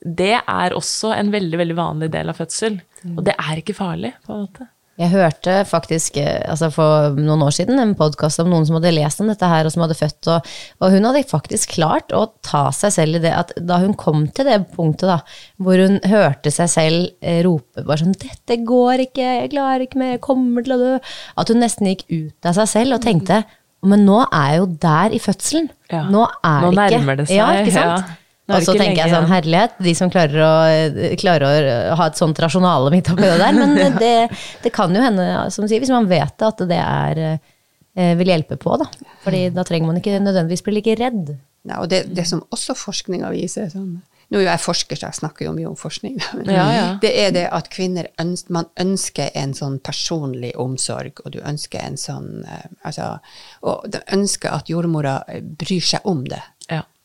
det er også en veldig, veldig vanlig del av fødsel, og det er ikke farlig på en måte. Jeg hørte faktisk eh, altså for noen år siden en podkast om noen som hadde lest om dette her, og som hadde født, og, og hun hadde faktisk klart å ta seg selv i det at da hun kom til det punktet da, hvor hun hørte seg selv eh, rope bare sånn 'Dette går ikke, jeg klarer ikke mer, jeg kommer til å dø', at hun nesten gikk ut av seg selv og tenkte men nå er jeg jo der i fødselen. Ja. Nå er Nå nærmer det seg, Ja, ikke sant? ja. Og så tenker tenker jeg sånn, herlighet, de som klarer å, klarer å ha et sånt rasjonale midt oppi det der. Men det, det kan jo hende, som du sier, hvis man vet det, at det er, eh, vil hjelpe på. da. Fordi da trenger man ikke nødvendigvis bli like redd. Ja, og det, det som også forskninga viser sånn, Nå er jo jeg forsker, så jeg snakker jo mye om forskning. Men Ja, ja. Det er det at kvinner ønsker, man ønsker en sånn personlig omsorg, og du ønsker en sånn eh, altså, Og de ønsker at jordmora eh, bryr seg om det.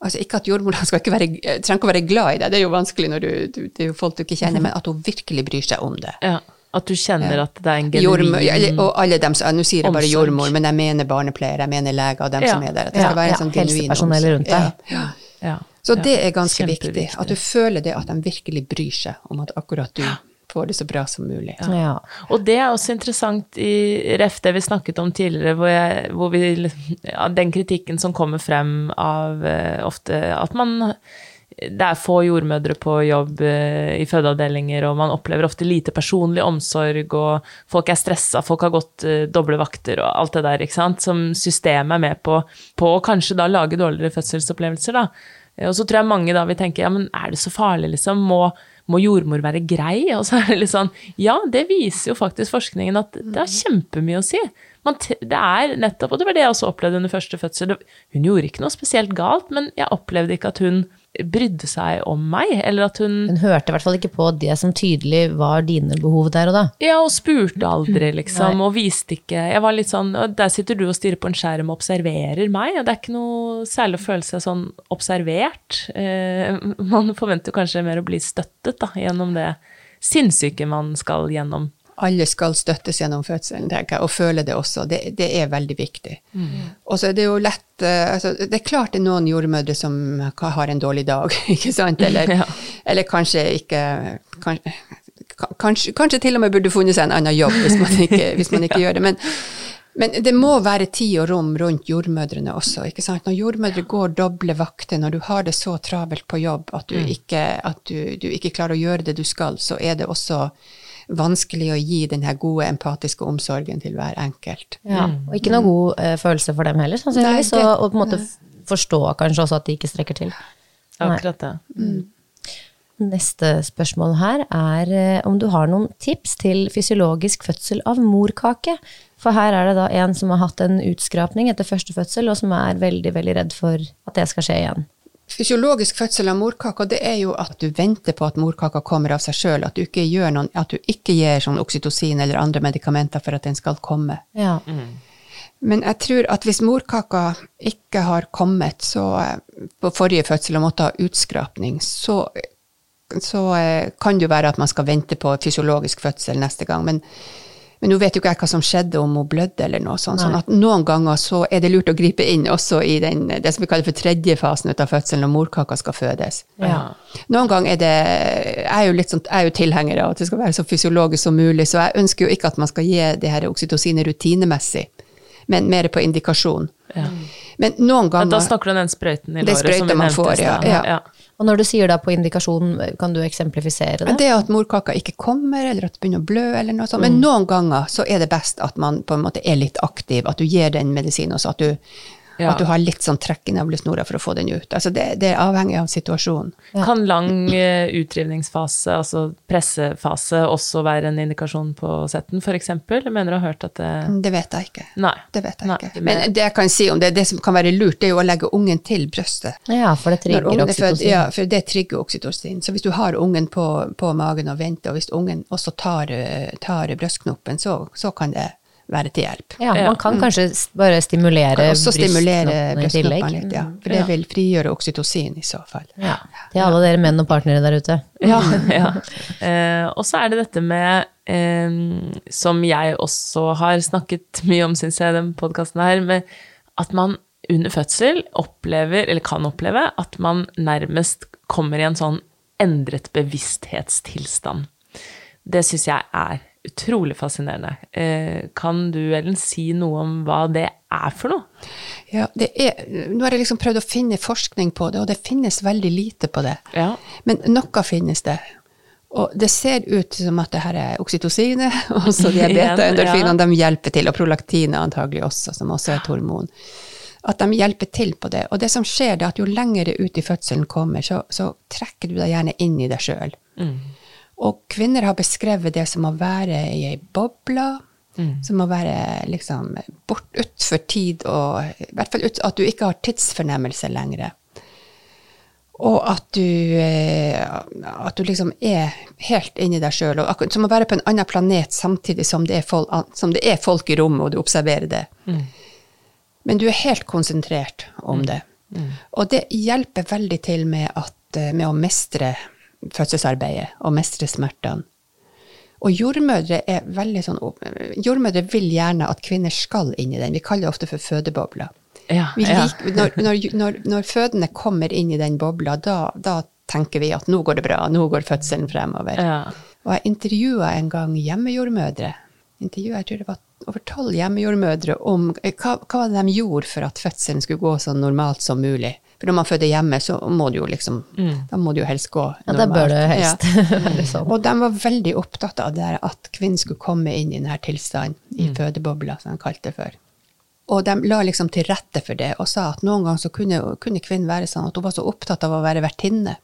Altså Ikke at jordmora eh, trenger ikke å være glad i deg, det er jo vanskelig når du, du, det er jo folk du ikke kjenner, men at hun virkelig bryr seg om det. Ja, at du kjenner at det er en genuin og alle dem Nå sier jeg bare jordmor, men jeg mener barnepleiere, jeg mener leger og dem Ja. som er der. At det skal Ja, være en sånn genuin omsorg. rundt deg. Ja. ja. Så det er ganske viktig. At du føler det at de virkelig bryr seg om at akkurat du får det så bra som mulig. Ja. Og det er også interessant i ref det vi snakket om tidligere, hvor, jeg, hvor vi ja, Den kritikken som kommer frem av uh, ofte at man det er få jordmødre på jobb eh, i fødeavdelinger, og man opplever ofte lite personlig omsorg, og folk er stressa, folk har gått eh, doble vakter og alt det der, ikke sant, som systemet er med på, på å kanskje da lage dårligere fødselsopplevelser, da. Og så tror jeg mange da vil tenke, ja, men er det så farlig, liksom? Må, må jordmor være grei? Og så er det litt sånn, ja, det viser jo faktisk forskningen at det har kjempemye å si. Man, det er nettopp, og det var det jeg også opplevde under første fødsel. Hun gjorde ikke noe spesielt galt, men jeg opplevde ikke at hun brydde seg om meg, eller at hun Hun hørte i hvert fall ikke på det som tydelig var dine behov der og da. Ja, og spurte aldri, liksom, og viste ikke Jeg var litt sånn Der sitter du og stirrer på en skjerm og observerer meg, og det er ikke noe særlig å føle seg sånn observert. Eh, man forventer kanskje mer å bli støttet da, gjennom det sinnssyke man skal gjennom. Alle skal støttes gjennom fødselen, tenker jeg, og føle det også. Det, det er veldig viktig. Og så er det jo lett eh, altså, Det er klart det er noen jordmødre som har en dårlig dag, ikke sant? Eller, Ja. eller kanskje ikke kanskje, kanskje, kanskje til og med burde funnet seg en annen jobb hvis man ikke, hvis man ikke gjør det. Men, men det må være tid og rom rundt jordmødrene også. ikke sant? Når jordmødre går doble vakter, når du har det så travelt på jobb at du ikke, at du, du ikke klarer å gjøre det du skal, så er det også vanskelig å gi den her gode empatiske omsorgen til hver enkelt. Ja. Og ikke noe god uh, følelse for dem heller, sannsynligvis. Nei, det- og, og på en måte forstå kanskje også at de ikke strekker til. Akkurat det. Neste spørsmål her er eh, om du har noen tips til fysiologisk fødsel av morkake. For her er det da en som har hatt en utskrapning etter første fødsel, og som er veldig, veldig redd for at det skal skje igjen. Fysiologisk fødsel av morkaka, det er jo at du venter på at morkaka kommer av seg sjøl, at at du ikke gir sånn oksytocin eller andre medikamenter for at den skal komme. Ja. Men jeg tror at hvis morkaka ikke har kommet så, eh, på forrige fødsel og måtte ha utskrapning, så, så eh, kan det jo være at man skal vente på fysiologisk fødsel neste gang. Men, men nå vet jo ikke jeg hva som skjedde, om hun blødde eller noe sånt. Sånn at noen ganger så er det lurt å gripe inn også i den, det som vi kaller for tredje fasen ut av fødselen, når morkaka skal fødes. Ja. Noen ganger er det Jeg er jo litt sånn, jeg er jo tilhenger av at det skal være så fysiologisk som mulig, så jeg ønsker jo ikke at man skal gi det her oksytocinet rutinemessig, men mer på indikasjon. Men noen Ja, ganger da snakker du om den sprøyten i låret som vi man nevnte får, i stad. ja, ja. Og når du sier da på indikasjon, kan du eksemplifisere det? Det at morkaka ikke kommer, eller at det begynner å blø, eller noe sånt. Mm. Men noen ganger så er det best at man på en måte er litt aktiv, at du gir den medisinen også, at du, Ja. at du har litt sånn trekk i navlesnora for å få den ut. Altså det, det er avhengig av situasjonen. Kan lang utrivningsfase, utdrivningsfase, altså pressefase, også være en indikasjon på setten, f.eks.? Mener du har hørt at det Det vet jeg ikke. Nei. Det vet jeg Nei, ikke. men- det jeg kan si om det, det som kan være lurt, det er jo å legge ungen til brystet. Ja, for det trigger er oksytocin. ja, for det trigger oksytocin. Så hvis du har ungen på, på magen og venter, og hvis ungen også tar, eh, tar brystknoppen, så, så kan det være til hjelp. Ja, man kan kanskje bare stimulere Kan også stimulere brystknoppene i tillegg. litt, ja. For det vil frigjøre oksytocin i så fall. Ja. Til alle dere menn og partnere der ute. Ja. ja. Eh, og så er det dette med, eh, som jeg også har snakket mye om, syns jeg, i den podkasten her, med at man under fødsel opplever, eller kan oppleve, at man nærmest kommer i en sånn endret bevissthetstilstand. Det syns jeg er utrolig fascinerende. Eh, kan du, Ellen, si noe om hva det er for noe? Ja, det er, nå har jeg liksom prøvd å finne forskning på det, og det finnes veldig lite på det. Ja. Men noe finnes det. Og det ser ut som at det her er oksytocinet, og så de beta-endorfinene, de hjelper til, og prolaktinet antagelig også, som også er et hormon. At de hjelper til på det. Og det som skjer, det er at jo lenger ut i fødselen kommer, så, så trekker du deg gjerne inn i deg sjøl. Og kvinner har beskrevet det som å være i ei boble, som å være liksom bort utfor tid, og i hvert fall ut, at du ikke har tidsfornemmelse lenger. Og at du, eh, at du liksom er helt inni deg sjøl. Som å være på en annen planet samtidig som det er folk, som det er folk i rommet, og du observerer det. Men du er helt konsentrert om det. Og det hjelper veldig til med, at, eh, med å mestre fødselsarbeidet og mestre smertene. Og jordmødre er veldig sånn Jordmødre vil gjerne at kvinner skal inn i den. Vi kaller det ofte for fødebobler. Ja, ja. lik, når, når, når, når fødende kommer inn i den bobla, da, da tenker vi at nå går det bra, nå går fødselen fremover. Ja. Og jeg intervjua en gang hjemmejordmødre. Intervjuet, jeg tror det var over tolv hjemmejordmødre om eh, hva, hva var det de gjorde for at fødselen skulle gå så normalt som mulig. For når man føder hjemme, så må du jo liksom Da må du jo helst gå Ja, det bør du helst Ja. Og de var veldig opptatt av det der at kvinnen skulle komme inn i denne tilstanden, i fødebobla, som de kalte det før. Og de la liksom til rette for det, og sa at noen ganger så kunne, kunne kvinnen være sånn at hun var så opptatt av å være vertinne.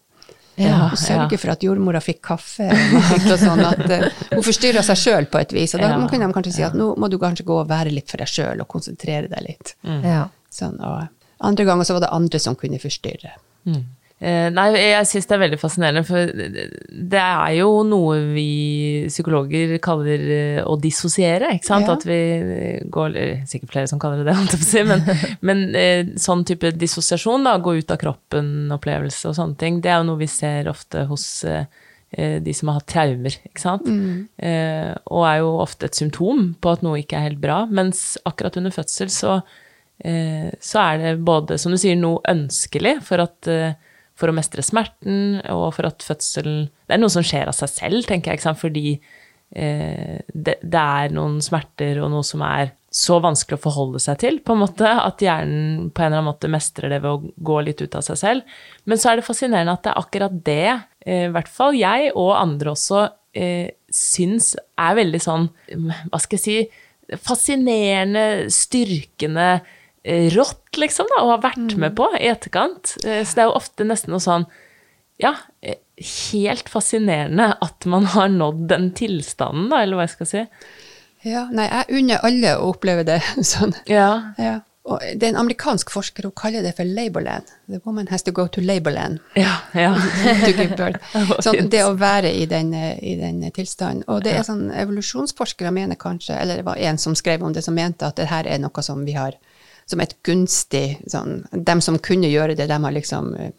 Ja, og sørge ja. for at jordmora fikk kaffe og sånn, at uh, hun forstyrra seg sjøl på et vis. Og da Ja. kunne de kanskje si at nå må du kanskje gå og være litt for deg sjøl og konsentrere deg litt. Ja. Sånn, og andre ganger så var det andre som kunne forstyrre. Mm. nei, jeg syns det er veldig fascinerende, for det er jo noe vi psykologer kaller eh, å dissosiere, ikke sant? Ja. At vi går Sikkert flere som kaller det det, men, men eh, sånn type dissosiasjon, da, gå ut av kroppen-opplevelse og sånne ting, det er jo noe vi ser ofte hos eh, eh, de som har hatt traumer, ikke sant? Eh, og er jo ofte et symptom på at noe ikke er helt bra, mens akkurat under fødsel så eh, så er det både, som du sier, noe ønskelig for, at, eh, for å mestre smerten, og for at fødselen Det er noe som skjer av seg selv, tenker jeg, fordi eh, det, det er noen smerter og noe som er så vanskelig å forholde seg til, på en måte, at hjernen på en eller annen måte mestrer det ved å gå litt ut av seg selv. Men så er det fascinerende at det er akkurat det, eh, i hvert fall jeg og andre også, eh, syns er veldig sånn, hva skal jeg si, fascinerende, styrkende, eh, rått, liksom, da, og har vært med på i etterkant. Eh, Så det er jo ofte nesten noe sånn, ja, eh, helt fascinerende at man har nådd den tilstanden, da, eller hva jeg skal si. Ja, nei, jeg unner alle å oppleve det sånn. Ja, Ja. Og det er en amerikansk forsker, hun kaller det for Labourland. The woman has to go to Labourland ja, ja. Sånn, det å være i den, eh, i den tilstanden. Og det er sånn, evolusjonsforskere mener kanskje, eller det var en som skrev om det, som mente at det her er noe som vi har som et gunstig sånn, Dem som kunne gjøre det, de har liksom de,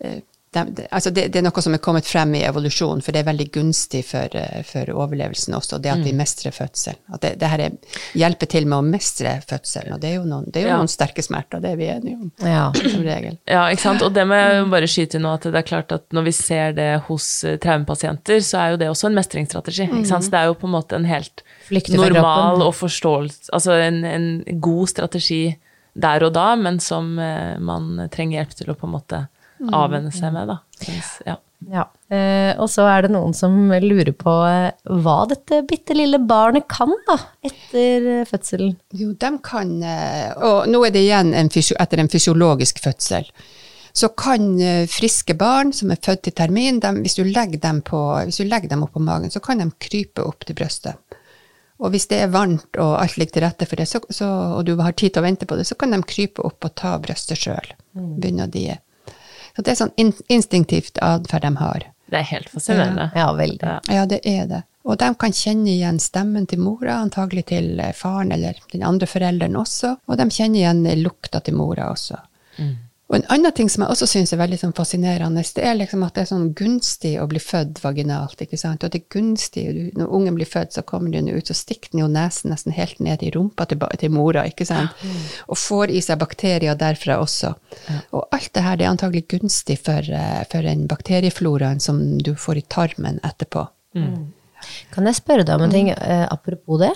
eh, det, altså det, det er noe som er kommet frem i evolusjonen, for det er veldig gunstig for, eh, for overlevelsen også, det at vi mestrer fødsel. At det, det her er, hjelper til med å mestre fødselen, og det er jo noen, det er jo Ja. noen sterke smerter, det er vi enige om, Ja. som regel. Ja, ikke sant? Og det må jeg bare skyte inn nå, at det er klart at når vi ser det hos eh, traumepasienter, så er jo det også en mestringsstrategi. Ikke sant? Så det er jo på en måte en helt normal og forståelse Altså en, en god strategi der og da, men som eh, man trenger hjelp til å på en måte avvenne seg med, da. Synes- Ja. Ja. Eh, og så er det noen som lurer på eh, hva dette bitte lille barnet kan da, etter fødselen. Jo, de kan Og nå er det igjen en fysio, etter en fysiologisk fødsel. Så kan friske barn som er født til termin, de, hvis, du legger dem på, hvis du legger dem opp på magen, så kan de krype opp til brystet. Og hvis det er varmt og alt ligger til rette for det, så, så, og du har tid til å vente på det, så kan de krype opp og ta brystet sjøl. Begynne å die. Så det er sånn in instinktivt atferd de har. Det er helt fascinerende. Ja, veldig. Ja. Ja, det er det. Og de kan kjenne igjen stemmen til mora, antagelig til faren eller den andre forelderen også. Og de kjenner igjen lukta til mora også. Og en annen ting som jeg også syns er veldig sånn fascinerende, det er liksom at det er sånn gunstig å bli født vaginalt. ikke sant? Og det er gunstig, Når ungen blir født, så kommer den ut, så stikker den jo nesen nesten helt ned i rumpa til, til mora, ikke sant? Og får i seg bakterier derfra også. Og alt det her det er antagelig gunstig for, eh, for en bakteriefloraen som du får i tarmen etterpå. Kan jeg spørre deg om en ting, eh, apropos det?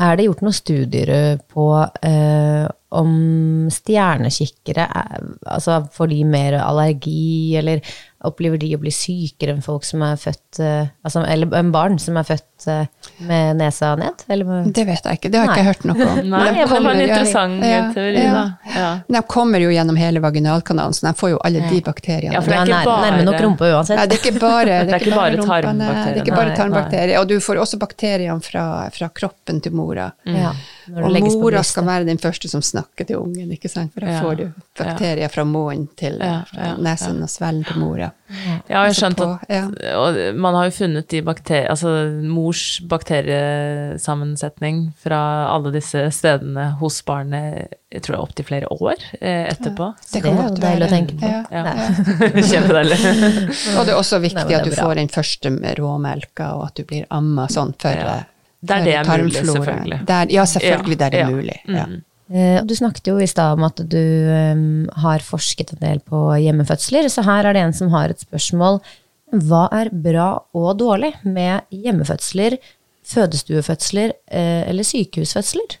Er det gjort noen studier på eh, om stjernekikkere, er, altså får de mer allergi, eller opplever de å bli sykere enn folk som er født, eh, altså, eller en barn som er født eh, med nesa ned? Eller med, Det vet jeg ikke, det har Nei. ikke jeg hørt noe om. Nei, Men de det var en interessant ja, teori, ja. da. Ja. Men de kommer jo gjennom hele vaginalkanalen, så de får jo alle de bakteriene. Ja, for det er er ikke bare- nærme nok rumpa uansett. Nei, det er ikke bare, det Det er ikke bare tarmbakterier. Det er ikke bare tarmbakterier. Og du får også bakteriene fra, fra kroppen til mora. Ja, når det Og mora skal være den første som snakker til ungen, ikke sant? for da Ja. får du bakterier fra munnen til Ja, fra ja, nesen og svelgen til mora. Ja, jeg har skjønt at ja. man har jo funnet de bakterier, altså mors bakteriesammensetning fra alle disse stedene hos barnet, jeg tror det er opptil flere år eh, etterpå. Det er jo deilig å tenke på. Ja. Ja. Ja. Kjempedeilig. Og det er også viktig Nei, er at du bra. får den første råmelka, og at du blir amma sånn for Ja. er Der det er mulig, selvfølgelig. Der, ja, selvfølgelig Ja, der det er ja. mulig. Ja. Mm. Eh, Du snakket jo i stad om at du um, har forsket en del på hjemmefødsler, så her er det en som har et spørsmål. Hva er bra og dårlig med hjemmefødsler, fødestuefødsler uh, eller sykehusfødsler?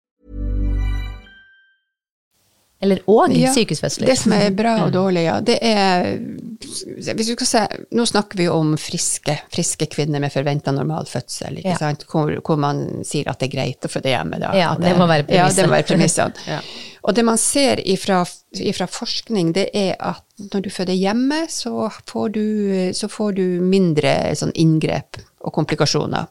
Eller og Ja, sykehusfødsler? Det som er bra og dårlig, ja, det er hvis du skal se, Nå snakker vi om friske, friske kvinner med forventa normal fødsel, ikke Ja. sant? Hvor, hvor man sier at det er greit å føde hjemme. Da. Ja, det må være Ja, det må være premisset. ja. Og det man ser ifra, ifra forskning, det er at når du føder hjemme, så får du, så får du mindre sånn inngrep og komplikasjoner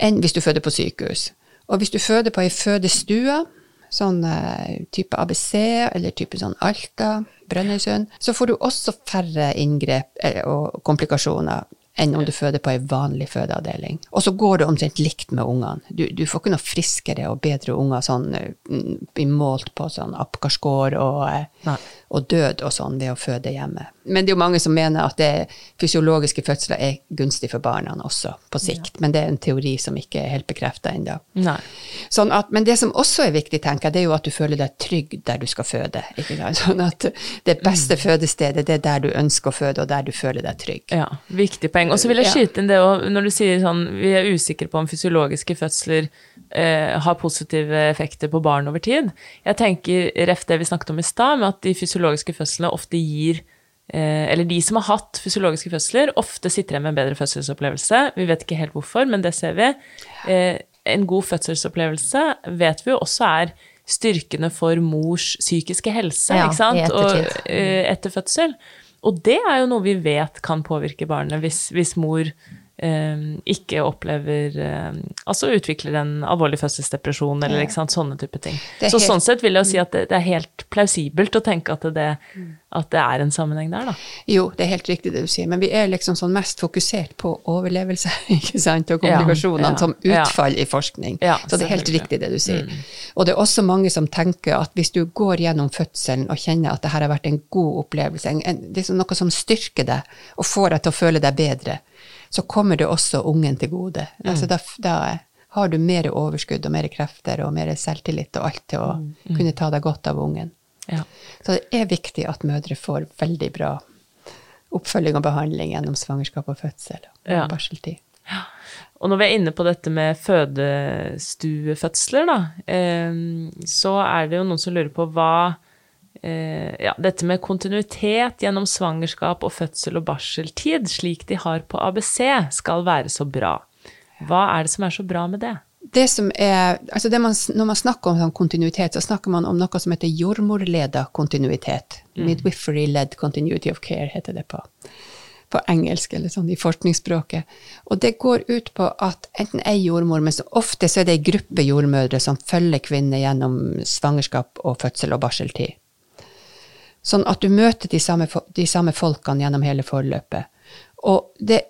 enn hvis du føder på sykehus. Og hvis du føder på ei fødestue, sånn eh, type ABC eller type sånn Alta, Brønnøysund, så får du også færre inngrep og komplikasjoner enn om du føder på ei vanlig fødeavdeling. Og så går det omtrent likt med ungene. Du, du får ikke noe friskere og bedre unger sånn eh, målt på sånn Apgar-score og, eh, og død og sånn ved å føde hjemme. Men det er jo mange som mener at det fysiologiske fødsler er gunstig for barna også, på sikt. Men det er en teori som ikke er helt bekrefta ennå. Sånn at, men det som også er viktig, tenker jeg, det er jo at du føler deg trygg der du skal føde. Sånn at det beste fødestedet, det er der du ønsker å føde, og der du føler deg trygg. Ja, viktig poeng. Og så vil jeg skyte inn det òg, når du sier sånn vi er usikre på om fysiologiske fødsler eh, har positive effekter på barn over tid. Jeg tenker, ref det vi snakket om i stad, med at de fysiologiske fødslene ofte gir eh, Eller de som har hatt fysiologiske fødsler, ofte sitter igjen med en bedre fødselsopplevelse. Vi vet ikke helt hvorfor, men det ser vi. Eh, en god fødselsopplevelse vet vi jo også er styrkende for mors psykiske helse, Ja, ikke sant? Og, eh, etter fødsel. Og det er jo noe vi vet kan påvirke barnet hvis, hvis mor ikke opplever eh, Altså utvikler en alvorlig fødselsdepresjon eller ikke sant, sånne type ting. Så helt- sånn sett vil jeg jo si at det, det er helt plausibelt å tenke at det, at det er en sammenheng der, da. Jo, det er helt riktig det du sier, men vi er liksom sånn mest fokusert på overlevelse ikke sant? og komplikasjonene ja, som ja. utfall i forskning. Ja, Så det er helt riktig det du sier. Og det er også mange som tenker at hvis du går gjennom fødselen og kjenner at det her har vært en god opplevelse, en, en, noe som styrker deg og får deg til å føle deg bedre, så kommer det også ungen til gode. Altså da, da har du mer overskudd og mer krefter og mer selvtillit og alt til å kunne ta deg godt av ungen. Ja. Så det er viktig at mødre får veldig bra oppfølging og behandling gjennom svangerskap og fødsel og Ja. barseltid. Og når vi er inne på dette med fødestuefødsler, da, eh, så er det jo noen som lurer på hva ja, dette med kontinuitet gjennom svangerskap og fødsel og barseltid, slik de har på ABC, skal være så bra. Hva er det som er så bra med det? Det som er, altså det man, når man snakker om sånn kontinuitet, så snakker man om noe som heter jordmorleda kontinuitet. Midwifery-led continuity of care heter det på, på engelsk, eller sånn i forskningsspråket. Og det går ut på at enten ei jordmor, men så ofte så er det ei gruppe jordmødre som følger kvinner gjennom svangerskap og fødsel og barseltid. Sånn at du møter de samme, de samme folkene gjennom hele forløpet. Og det,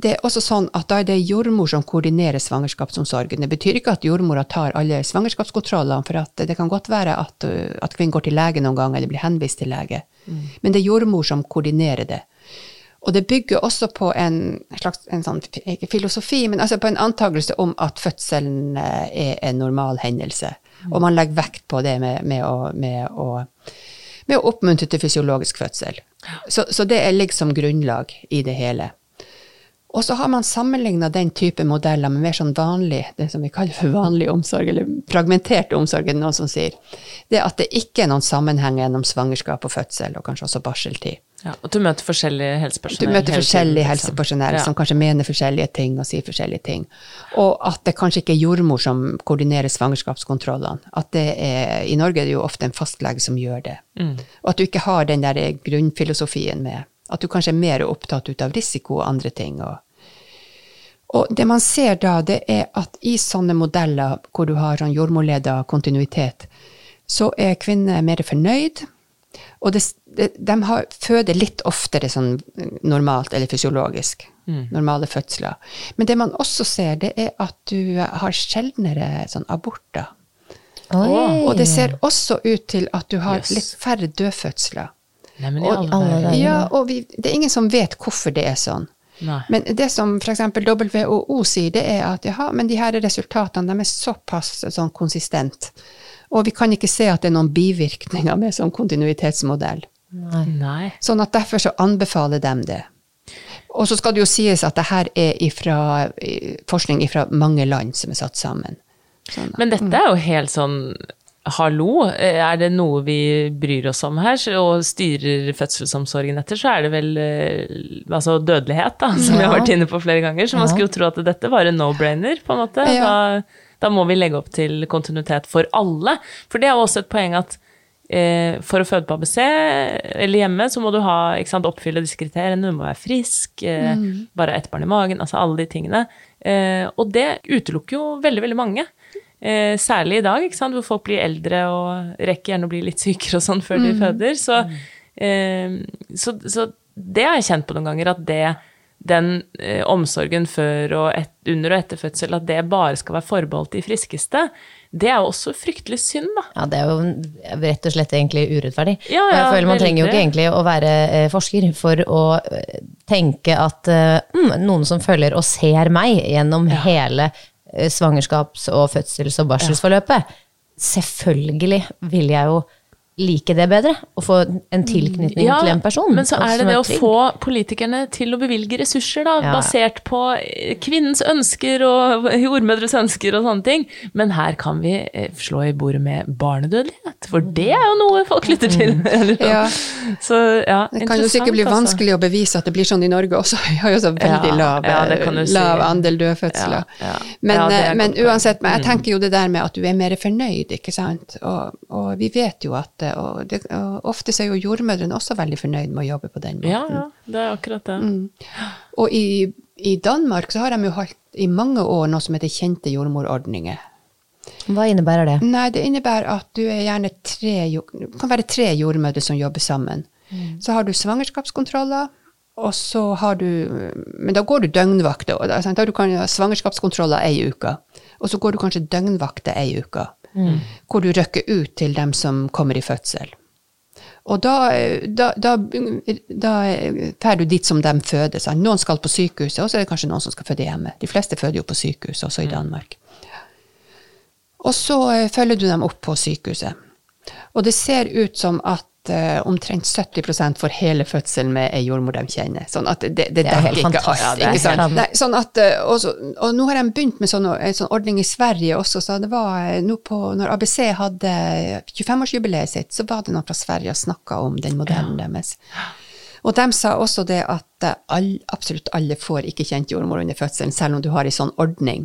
det er også sånn at da er det jordmor som koordinerer svangerskapsomsorgen. Det betyr ikke at jordmora tar alle svangerskapskontrollene, for det kan godt være at, at kvinnen går til lege noen gang, eller blir henvist til lege. Men det er jordmor som koordinerer det. Og det bygger også på en slags en sånn, ikke filosofi, men altså på en antakelse om at fødselen eh, er en normal hendelse. Og man legger vekt på det med, med, å, med, å, med å oppmuntre til fysiologisk fødsel. Så, så det er liksom grunnlag i det hele. Og så har man sammenligna den type modeller med mer sånn vanlig, det som vi kaller for vanlig omsorg, eller fragmentert omsorg, er det noen som sier. Det at det ikke er noen sammenheng gjennom svangerskap og fødsel, og kanskje også barseltid. Ja, og du møter forskjellig Du møter forskjellige forskjellig liksom. helsepersonell Ja. som kanskje mener forskjellige ting og sier forskjellige ting. Og at det kanskje ikke er jordmor som koordinerer svangerskapskontrollene. At det er, I Norge er det jo ofte en fastlege som gjør det. Mm. Og at du ikke har den der grunnfilosofien med at du kanskje er mer opptatt ut av risiko og andre ting. Og, og det man ser da, det er at i sånne modeller hvor du har sånn jordmorleda kontinuitet, så er kvinner mer fornøyd. Og det, det, de har, føder litt oftere sånn normalt eller fysiologisk. Normale fødsler. Men det man også ser, det er at du har sjeldnere sånn aborter. Oi. Og det ser også ut til at du har Yes. litt færre dødfødsler. Nei, men Og- alle dager. dager. Ja, og vi, det er ingen som vet hvorfor det er sånn. Nei. Men det som f.eks. WHO sier, det er at jaha, men de her resultatene de er såpass sånn konsistent. Og vi kan ikke se at det er noen bivirkninger med sånn kontinuitetsmodell. Nei. Sånn at derfor så anbefaler de det. Og så skal det jo sies at det her er ifra, forskning fra mange land som er satt sammen. Sånn, Men dette er jo helt sånn Hallo, er det noe vi bryr oss om her, og styrer fødselsomsorgen etter, så er det vel eh, altså dødelighet, da, som vi har vært inne på flere ganger. Så man skulle jo tro at dette var en no-brainer, på en måte. Ja. Da, da må vi legge opp til kontinuitet for alle. For det er jo også et poeng at eh, for å føde på ABC eller hjemme, så må du ha, sant, oppfylle disse kriteriene. Du må være frisk, eh, bare ha ett barn i magen, altså alle de tingene. Eh, og det utelukker jo veldig, veldig mange. Eh, særlig i dag, hvor folk blir eldre og rekker gjerne å bli litt sykere og sånn før de føder. Så, eh, så, så det har jeg kjent på noen ganger, at det, den eh, omsorgen før og et, under og etter fødsel, at det bare skal være forbeholdt de friskeste, det er jo også fryktelig synd, da. Ja, det er jo rett og slett egentlig urettferdig. Ja, ja, jeg føler Man trenger jo ikke egentlig å være eh, forsker for å eh, tenke at eh, mm, noen som følger og ser meg gjennom hele eh, svangerskaps- og fødsels- og barselsforløpet, selvfølgelig vil jeg jo like det bedre, å få en tilknytning til en person. Men så er det det det å få politikerne til å bevilge ressurser, da, Ja. basert på eh, kvinnens ønsker og jordmødres ønsker og sånne ting. Men her kan vi eh, slå i bordet med barnedødelighet, for det er jo noe folk lytter til. Ja. Så ja, Det kan jo sikkert bli altså. vanskelig å bevise at det blir sånn i Norge også. Vi har jo så veldig Ja, lav, ja, det si. lav andel dødfødsler. Ja, ja. Men, Ja, er eh, men uansett, men jeg Mm. tenker jo det der med at du er mer fornøyd, ikke sant. Og, og vi vet jo at eh, og det, og ofte så er jo jordmødrene også veldig fornøyd med å jobbe på den måten. Ja, ja, det er akkurat det. Mm. Og i, i Danmark så har de jo holdt i mange år noe som heter kjente jordmorordninger. Hva innebærer det? Nei, det innebærer at du er gjerne tre, kan være tre jordmødre som jobber sammen. Så har du svangerskapskontroller, og så har du Men da går du døgnvakter. Da, da du kan ha svangerskapskontroller ei uke, og så går du kanskje døgnvakter ei uke. Hvor du rykker ut til dem som kommer i fødsel. Og da, da, da, da drar du dit som de føder. Sant? Noen skal på sykehuset, og så er det kanskje noen som skal føde hjemme. De fleste føder jo på sykehus, også i Danmark. Og så eh, følger du dem opp på sykehuset. Og det ser ut som at eh, omtrent 70% får hele fødselen med ei jordmor de kjenner. Sånn at det, det, Det er helt fantastisk. Ja, Ikke sant? Nei, sånn at, eh, og, så, og nå har de begynt med sånn, en sånn ordning i Sverige også. så det var eh, nå på, Når ABC hadde 25-årsjubileet sitt, så var det noen fra Sverige og snakka om den modellen deres. Og de sa også det at all, absolutt alle får ikke kjent jordmor under fødselen, selv om du har ei sånn ordning.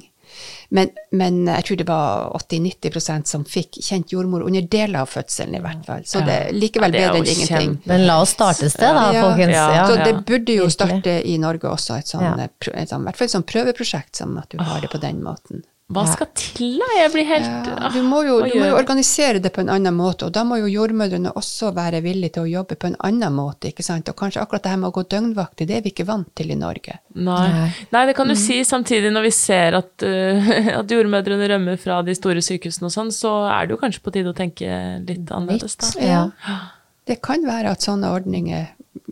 Men, men jeg tror det var 80-90% som fikk kjent jordmor under deler av fødselen, i hvert fall. Så det er likevel Ja, det er bedre enn ingenting. Kjem. Men la oss starte et sted, da, Ja. folkens. Ja. Ja. Så det burde jo starte i Norge også, et sånt, Ja. et sånn, i hvert fall et sånt prøveprosjekt, som at du har det på den måten. Hva skal til, da? Jeg blir helt Ja, ah, du må, jo, du må jo organisere det på en annen måte, og da må jo jordmødrene også være villige til å jobbe på en annen måte. ikke sant? Og kanskje akkurat det her med å gå døgnvakt, det er vi ikke vant til i Norge. Nei. Nei, det kan Mm. du si samtidig når vi ser at, uh, at jordmødrene rømmer fra de store sykehusene og sånn, så er det jo kanskje på tide å tenke litt annerledes, da. Ja. Det kan være at sånne ordninger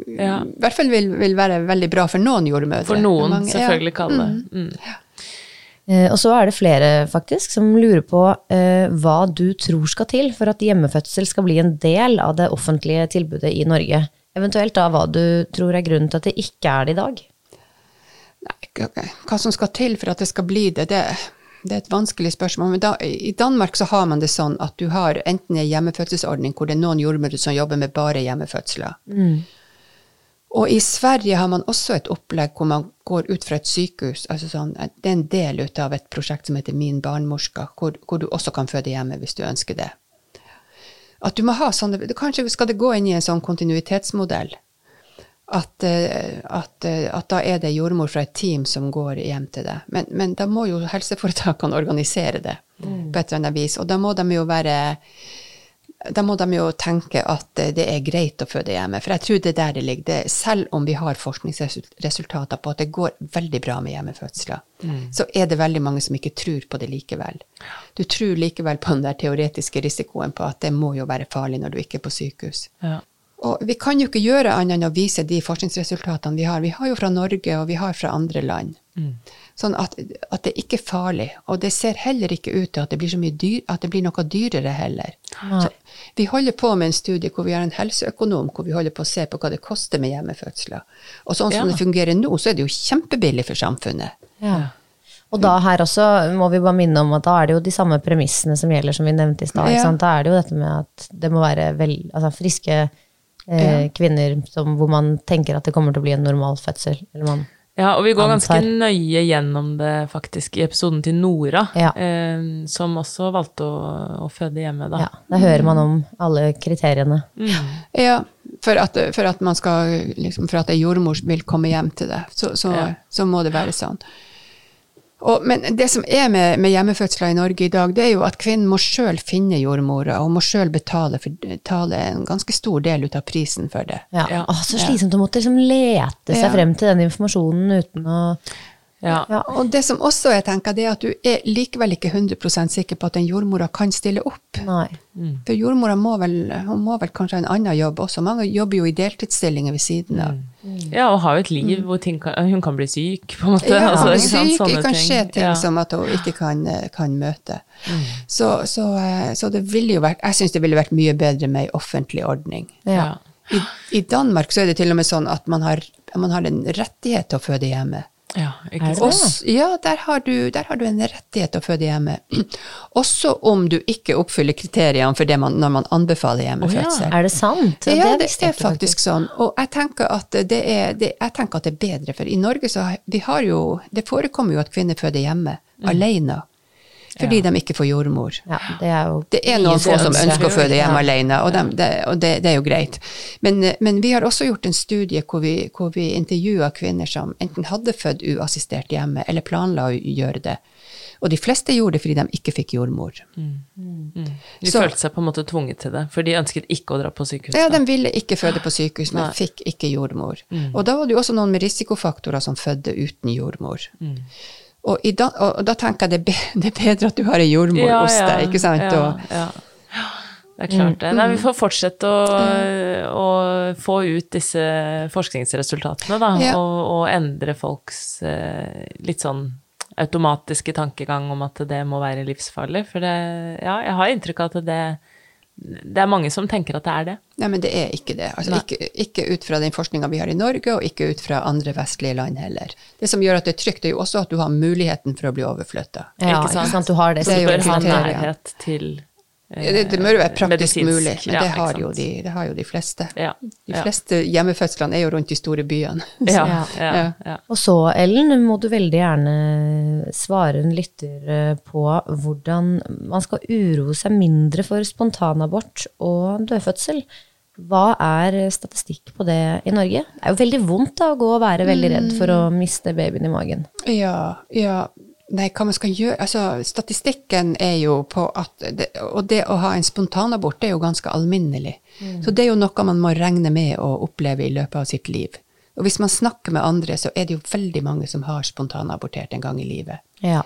Ja. i hvert fall vil, vil være veldig bra for noen jordmødre. For noen, Mange- ja. kan det. Mm. Eh, Og så er det flere faktisk som lurer på eh, hva du tror skal til for at hjemmefødsel skal bli en del av det offentlige tilbudet i Norge. Eventuelt da hva du tror er grunnen til at det ikke er det i dag. Nei, hva som skal til for at det skal bli det, det, det er et vanskelig spørsmål. Men da, I Danmark så har man det sånn at du har enten en hjemmefødselsordning hvor det er noen jordmødre som jobber med bare hjemmefødsler. Og i Sverige har man også et opplegg hvor man går ut fra et sykehus. altså sånn, Det er en del ut av et prosjekt som heter Min barnmorska, hvor, hvor du også kan føde hjemme hvis du ønsker det. At du må ha sånne, Kanskje skal det gå inn i en sånn kontinuitetsmodell. At, eh, at, eh, at da er det jordmor fra et team som går hjem til deg. Men, men da må jo helseforetakene organisere det på et eller annet vis. Og da må de jo være da må de jo tenke at eh, det er greit å føde hjemme. For jeg tror det er der det ligger. Det, selv om vi har forskningsresultater på at det går veldig bra med hjemmefødsler, så er det veldig mange som ikke tror på det likevel. Du tror likevel på den der teoretiske risikoen på at det må jo være farlig når du ikke er på sykehus. Ja. Og vi kan jo ikke gjøre annet enn å vise de forskningsresultatene vi har. Vi har jo fra Norge, og vi har fra andre land. Sånn at, at det ikke er farlig. Og det ser heller ikke ut til at det blir, så mye dyr, at det blir noe dyrere heller. Så vi holder på med en studie hvor vi har en helseøkonom, hvor vi holder på å se på hva det koster med hjemmefødsler. Og sånn som Ja. det fungerer nå, så er det jo kjempebillig for samfunnet. Ja. Og da her også må vi bare minne om at da er det jo de samme premissene som gjelder som vi nevnte i stad. Ja. Da er det jo dette med at det må være vel, altså friske eh, kvinner som, hvor man tenker at det kommer til å bli en normal fødsel. Eller man, Ja, og vi går ganske Antar. nøye gjennom det faktisk i episoden til Nora, Ja. eh, som også valgte å, å føde hjemme, da. ja, da hører man om alle kriteriene. Ja, for at, for at man skal liksom, For at ei jordmor vil komme hjem til det, så, så, Ja. så må det være sånn. Og, men det som er med, med hjemmefødsler i Norge i dag, det er jo at kvinnen må sjøl finne jordmora, og må sjøl betale, betale en ganske stor del ut av prisen for det. Ja. Ja. Å, så slitsomt å måtte liksom lete seg Ja. frem til den informasjonen uten å Ja. Ja. Og det som også jeg tenker, det er at du er likevel ikke 100 sikker på at en jordmora kan stille opp. Nei. For jordmora må vel, hun må vel kanskje ha en annen jobb også. Mange jobber jo i deltidsstillinger ved siden av. ja, og har jo et liv hvor ting kan, hun kan bli syk, på en måte. Mm. Ja, altså, sant, syk, sånne det kan skje ting Ja. som at hun ikke kan, eh, kan møte. Så, så, eh, så det ville jo vært, jeg syns det ville vært mye bedre med ei offentlig ordning. Ja. Ja. I, I Danmark så er det til og med sånn at man har, man har en rettighet til å føde hjemme. Ja, ikke sant? Også, ja, der har, du, der har du en rettighet til å føde hjemme. Også om du ikke oppfyller kriteriene for det man, når man anbefaler hjemmefødsel. Er det sant? Ja, det, visste er faktisk sånn. Og jeg tenker, at det er, det, jeg tenker at det er bedre, for i Norge så vi har jo Det forekommer jo at kvinner føder hjemme, alene, fordi de ikke får jordmor. Ja, det er jo Det er noen få som ønsker. å føde hjemme Ja. alene, og, de, det, og det, det er jo greit. Men, men vi har også gjort en studie hvor vi, hvor vi intervjua kvinner som enten hadde født uassistert hjemme, eller planla å gjøre det. Og de fleste gjorde det fordi de ikke fikk jordmor. De Så- følte seg på en måte tvunget til det, for de ønsket ikke å dra på sykehus. Ja, de ville ikke føde på sykehus, men Nei. fikk ikke jordmor. Og da var det jo også noen med risikofaktorer som fødte uten jordmor. Og, da, og da tenker jeg det er, bedre at du har ei jordmor Ja, hos deg, ikke sant? Ja, ja. Det er klart det. Nei, vi får fortsette å, å få ut disse forskningsresultatene, da, Ja. og, og endre folks eh, litt sånn automatiske tankegang om at det må være livsfarlig. For det, ja, jeg har inntrykk av at det, det er mange som tenker at det er det. Nei, men det er ikke det. Altså, ikke, ikke ut fra den forskninga vi har i Norge, og ikke ut fra andre vestlige land heller. Det som gjør at det er trygt, er jo også at du har muligheten for å bli overflytta. Ja, Ikke sant? ikke sant? Du har det. Det er jo Bør ha nærhet til Det, det må jo være praktisk medisinsk. mulig, men Ja, det, har jo de, det har jo de fleste. Ja, De ja. fleste hjemmefødslene er jo rundt de store byene. Så. Ja. ja, Ja. ja. Og så, Ellen, må du veldig gjerne svare en lytter eh, på hvordan man skal uroe seg mindre for spontanabort og dødfødsel. Hva er statistikk på det i Norge? Det er jo veldig vondt da, å gå og være veldig redd for å miste babyen i magen. Ja, ja. Nei, hva man skal gjøre Altså, statistikken er jo på at det, Og det å ha en spontanabort, det er jo ganske alminnelig. Så det er jo noe man må regne med å oppleve i løpet av sitt liv. Og hvis man snakker med andre, så er det jo veldig mange som har spontanabortert en gang i livet. Ja.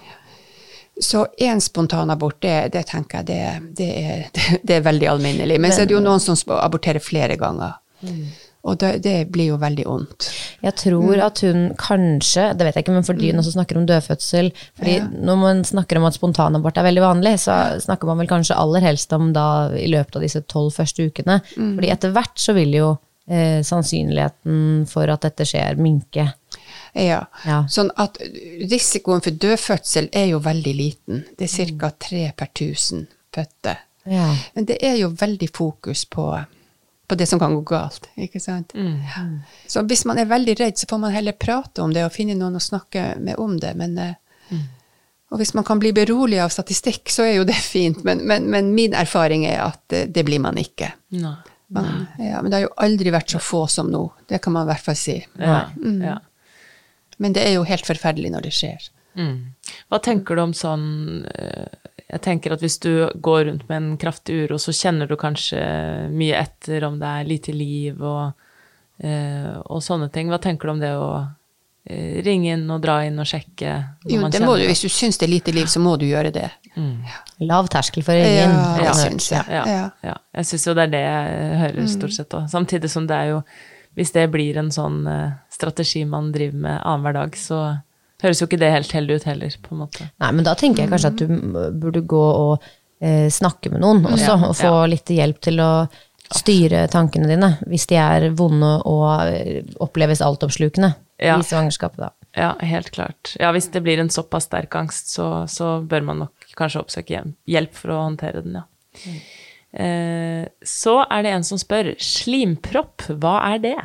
Så én spontanabort, det, det tenker jeg det, det, er, det, er veldig alminnelig. Men, så er det jo noen som aborterer flere ganger. Og det, det blir jo veldig vondt. Jeg tror at hun kanskje, det vet jeg ikke, men fordi hun også snakker om dødfødsel fordi når man snakker om at spontanabort er veldig vanlig, så snakker man vel kanskje aller helst om da i løpet av disse tolv første ukene. Fordi etter hvert så vil jo eh, sannsynligheten for at dette skjer, minke. Ja. Ja. Sånn at risikoen for dødfødsel er jo veldig liten. Det er ca. tre per tusen fødte. Ja. Men det er jo veldig fokus på, på det som kan gå galt, ikke sant? Ja. Så hvis man er veldig redd, så får man heller prate om det og finne noen å snakke med om det. Men, mm. Og hvis man kan bli beroliget av statistikk, så er jo det fint, men, men, men min erfaring er at det, det blir man ikke. Nei. Man, ja, men det har jo aldri vært så få som nå, det kan man i hvert fall si. Ja, ja. Men det er jo helt forferdelig når det skjer. Mm. Hva tenker du om sånn eh, Jeg tenker at hvis du går rundt med en kraftig uro, så kjenner du kanskje mye etter om det er lite liv og, eh, og sånne ting. Hva tenker du om det å eh, ringe inn og dra inn og sjekke? Jo, man det må du, hvis du syns det er lite liv, så må du gjøre det. Lav terskel for å ringe inn. Ja. syns jeg. Ja, Ja. ja. Jeg syns jo det er det jeg hører stort sett òg. Samtidig som det er jo Hvis det blir en sånn eh, strategi man driver med annenhver dag, så høres jo ikke det helt heldig ut heller, på en måte. Nei, men da tenker jeg kanskje at du burde gå og eh, snakke med noen også, Ja, og få litt hjelp til å styre tankene dine, hvis de er vonde og eh, oppleves altoppslukende Ja. i svangerskapet, da. Ja, helt klart. Ja, hvis det blir en såpass sterk angst, så, så bør man nok kanskje oppsøke hjelp for å håndtere den, ja. Eh, så er det en som spør, slimpropp, hva er det?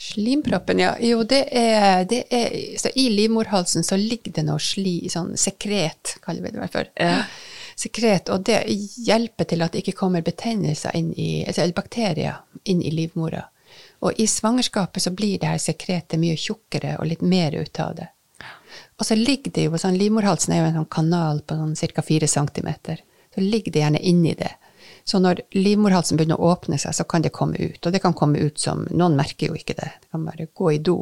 Slimproppen, ja. Jo, det er, det er så I livmorhalsen så ligger det noe sli, sånn sekret, kaller vi det i hvert fall. Ja. Sekret, og det hjelper til at det ikke kommer betennelser inn i, altså bakterier inn i livmora. Og i svangerskapet så blir det her sekretet mye tjukkere og litt mer ut av det. Og så ligger det jo sånn, Livmorhalsen er jo en sånn kanal på sånn ca. 4 cm. Så ligger det gjerne inni det. Så når livmorhalsen begynner å åpne seg, så kan det komme ut. Og det kan komme ut som Noen merker jo ikke det, det kan bare gå i do.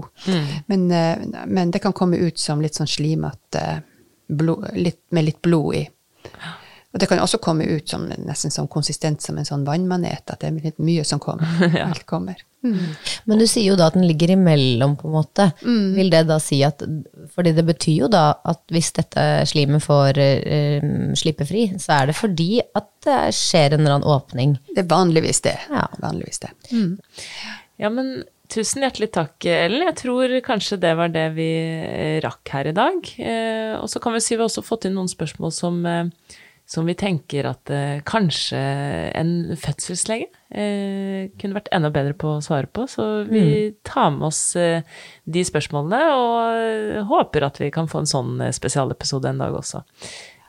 Men, eh, men det kan komme ut som litt sånn slimete blod, litt, med litt blod i. Og det kan også komme ut som nesten sånn konsistent som en sånn vannmanet, at det er litt mye som kommer. Alt kommer. Men du sier jo da at den ligger imellom, på en måte. Vil det da si at Fordi det betyr jo da at hvis dette slimet får uh, slippe fri, så er det fordi at det skjer en eller annen åpning. Det er vanligvis det. Ja. Vanligvis det. Ja, men tusen hjertelig takk, Ellen. Jeg tror kanskje det var det vi eh, rakk her i dag. Eh, og så kan vi si vi har også fått inn noen spørsmål som, eh, som vi tenker at eh, kanskje en fødselslege eh, kunne vært enda bedre på å svare på. Så vi tar med oss eh, de spørsmålene, og eh, håper at vi kan få en sånn eh, spesialepisode en dag også.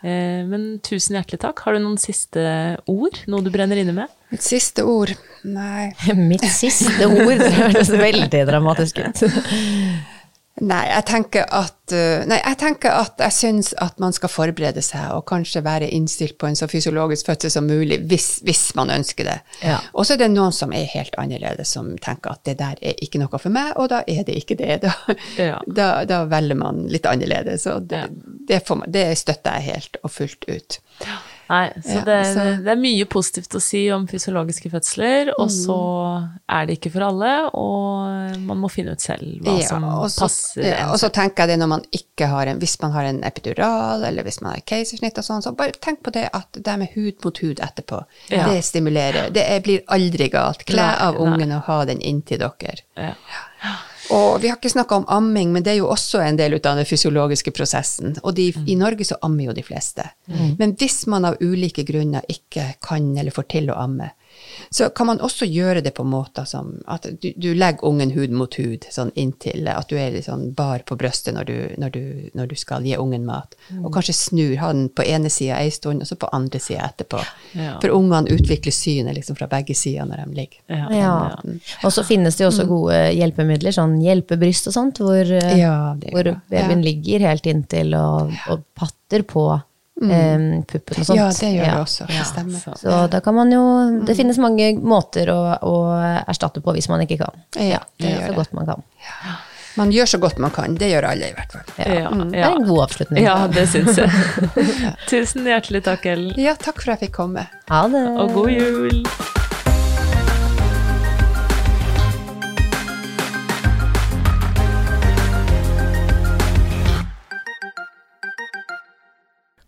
Eh, men tusen hjertelig takk. Har du noen siste ord? Noe du brenner inne med? Mitt siste ord Nei. Mitt siste ord, det høres veldig dramatisk ut. Nei, jeg tenker at uh, Nei, jeg tenker at jeg syns at man skal forberede seg, og kanskje være innstilt på en så fysiologisk fødsel som mulig, hvis, hvis man ønsker det. Ja. Og så er det noen som er helt annerledes, som tenker at det der er ikke noe for meg, og da er det ikke det. Da, Ja. da, da velger man litt annerledes, og det, Ja. det, får man, det støtter jeg helt og fullt ut. Nei, så, Ja, det, så- det er mye positivt å si om fysiologiske fødsler, og så er det ikke for alle, og man må finne ut selv hva som også, passer ja, og så tenker jeg det når man ikke har en Hvis man har en epidural, eller hvis man har keisersnitt og sånn, så bare tenk på det at det med hud mot hud etterpå, Ja. det stimulerer. Det er, blir aldri galt. Kle av ungen og ha den inntil dere. Ja. Og vi har ikke snakka om amming, men det er jo også en del av den fysiologiske prosessen. Og de, i Norge så ammer jo de fleste. Men hvis man av ulike grunner ikke kan eller får til å amme, så kan man også gjøre det på måter som at du, du legger ungen hud mot hud, sånn inntil at du er litt sånn bar på brøstet når du, når du, når du skal gi ungen mat. Og kanskje snur, han på ene sida ei stund, og så på andre sida etterpå. Ja. For ungene utvikler synet liksom fra begge sider når de ligger. Ja. Ja. Og så finnes det jo også gode hjelpemidler, sånn hjelpebryst og sånt, hvor, eh, Ja, hvor babyen Ja. ligger helt inntil og, og patter på eh, puppen og sånt. Ja, det gjør Ja. det også. Det stemmer. så- Så da kan man jo Det finnes mange måter å, å erstatte på hvis man ikke kan. Ja, det Så gjør det. godt man kan. Man gjør så godt man kan. Det gjør alle, i hvert fall. Ja, Det er en god avslutning. ja, det syns jeg. Tusen hjertelig takk, Ellen, Ja, takk for at jeg fikk komme. Ha det. og god jul!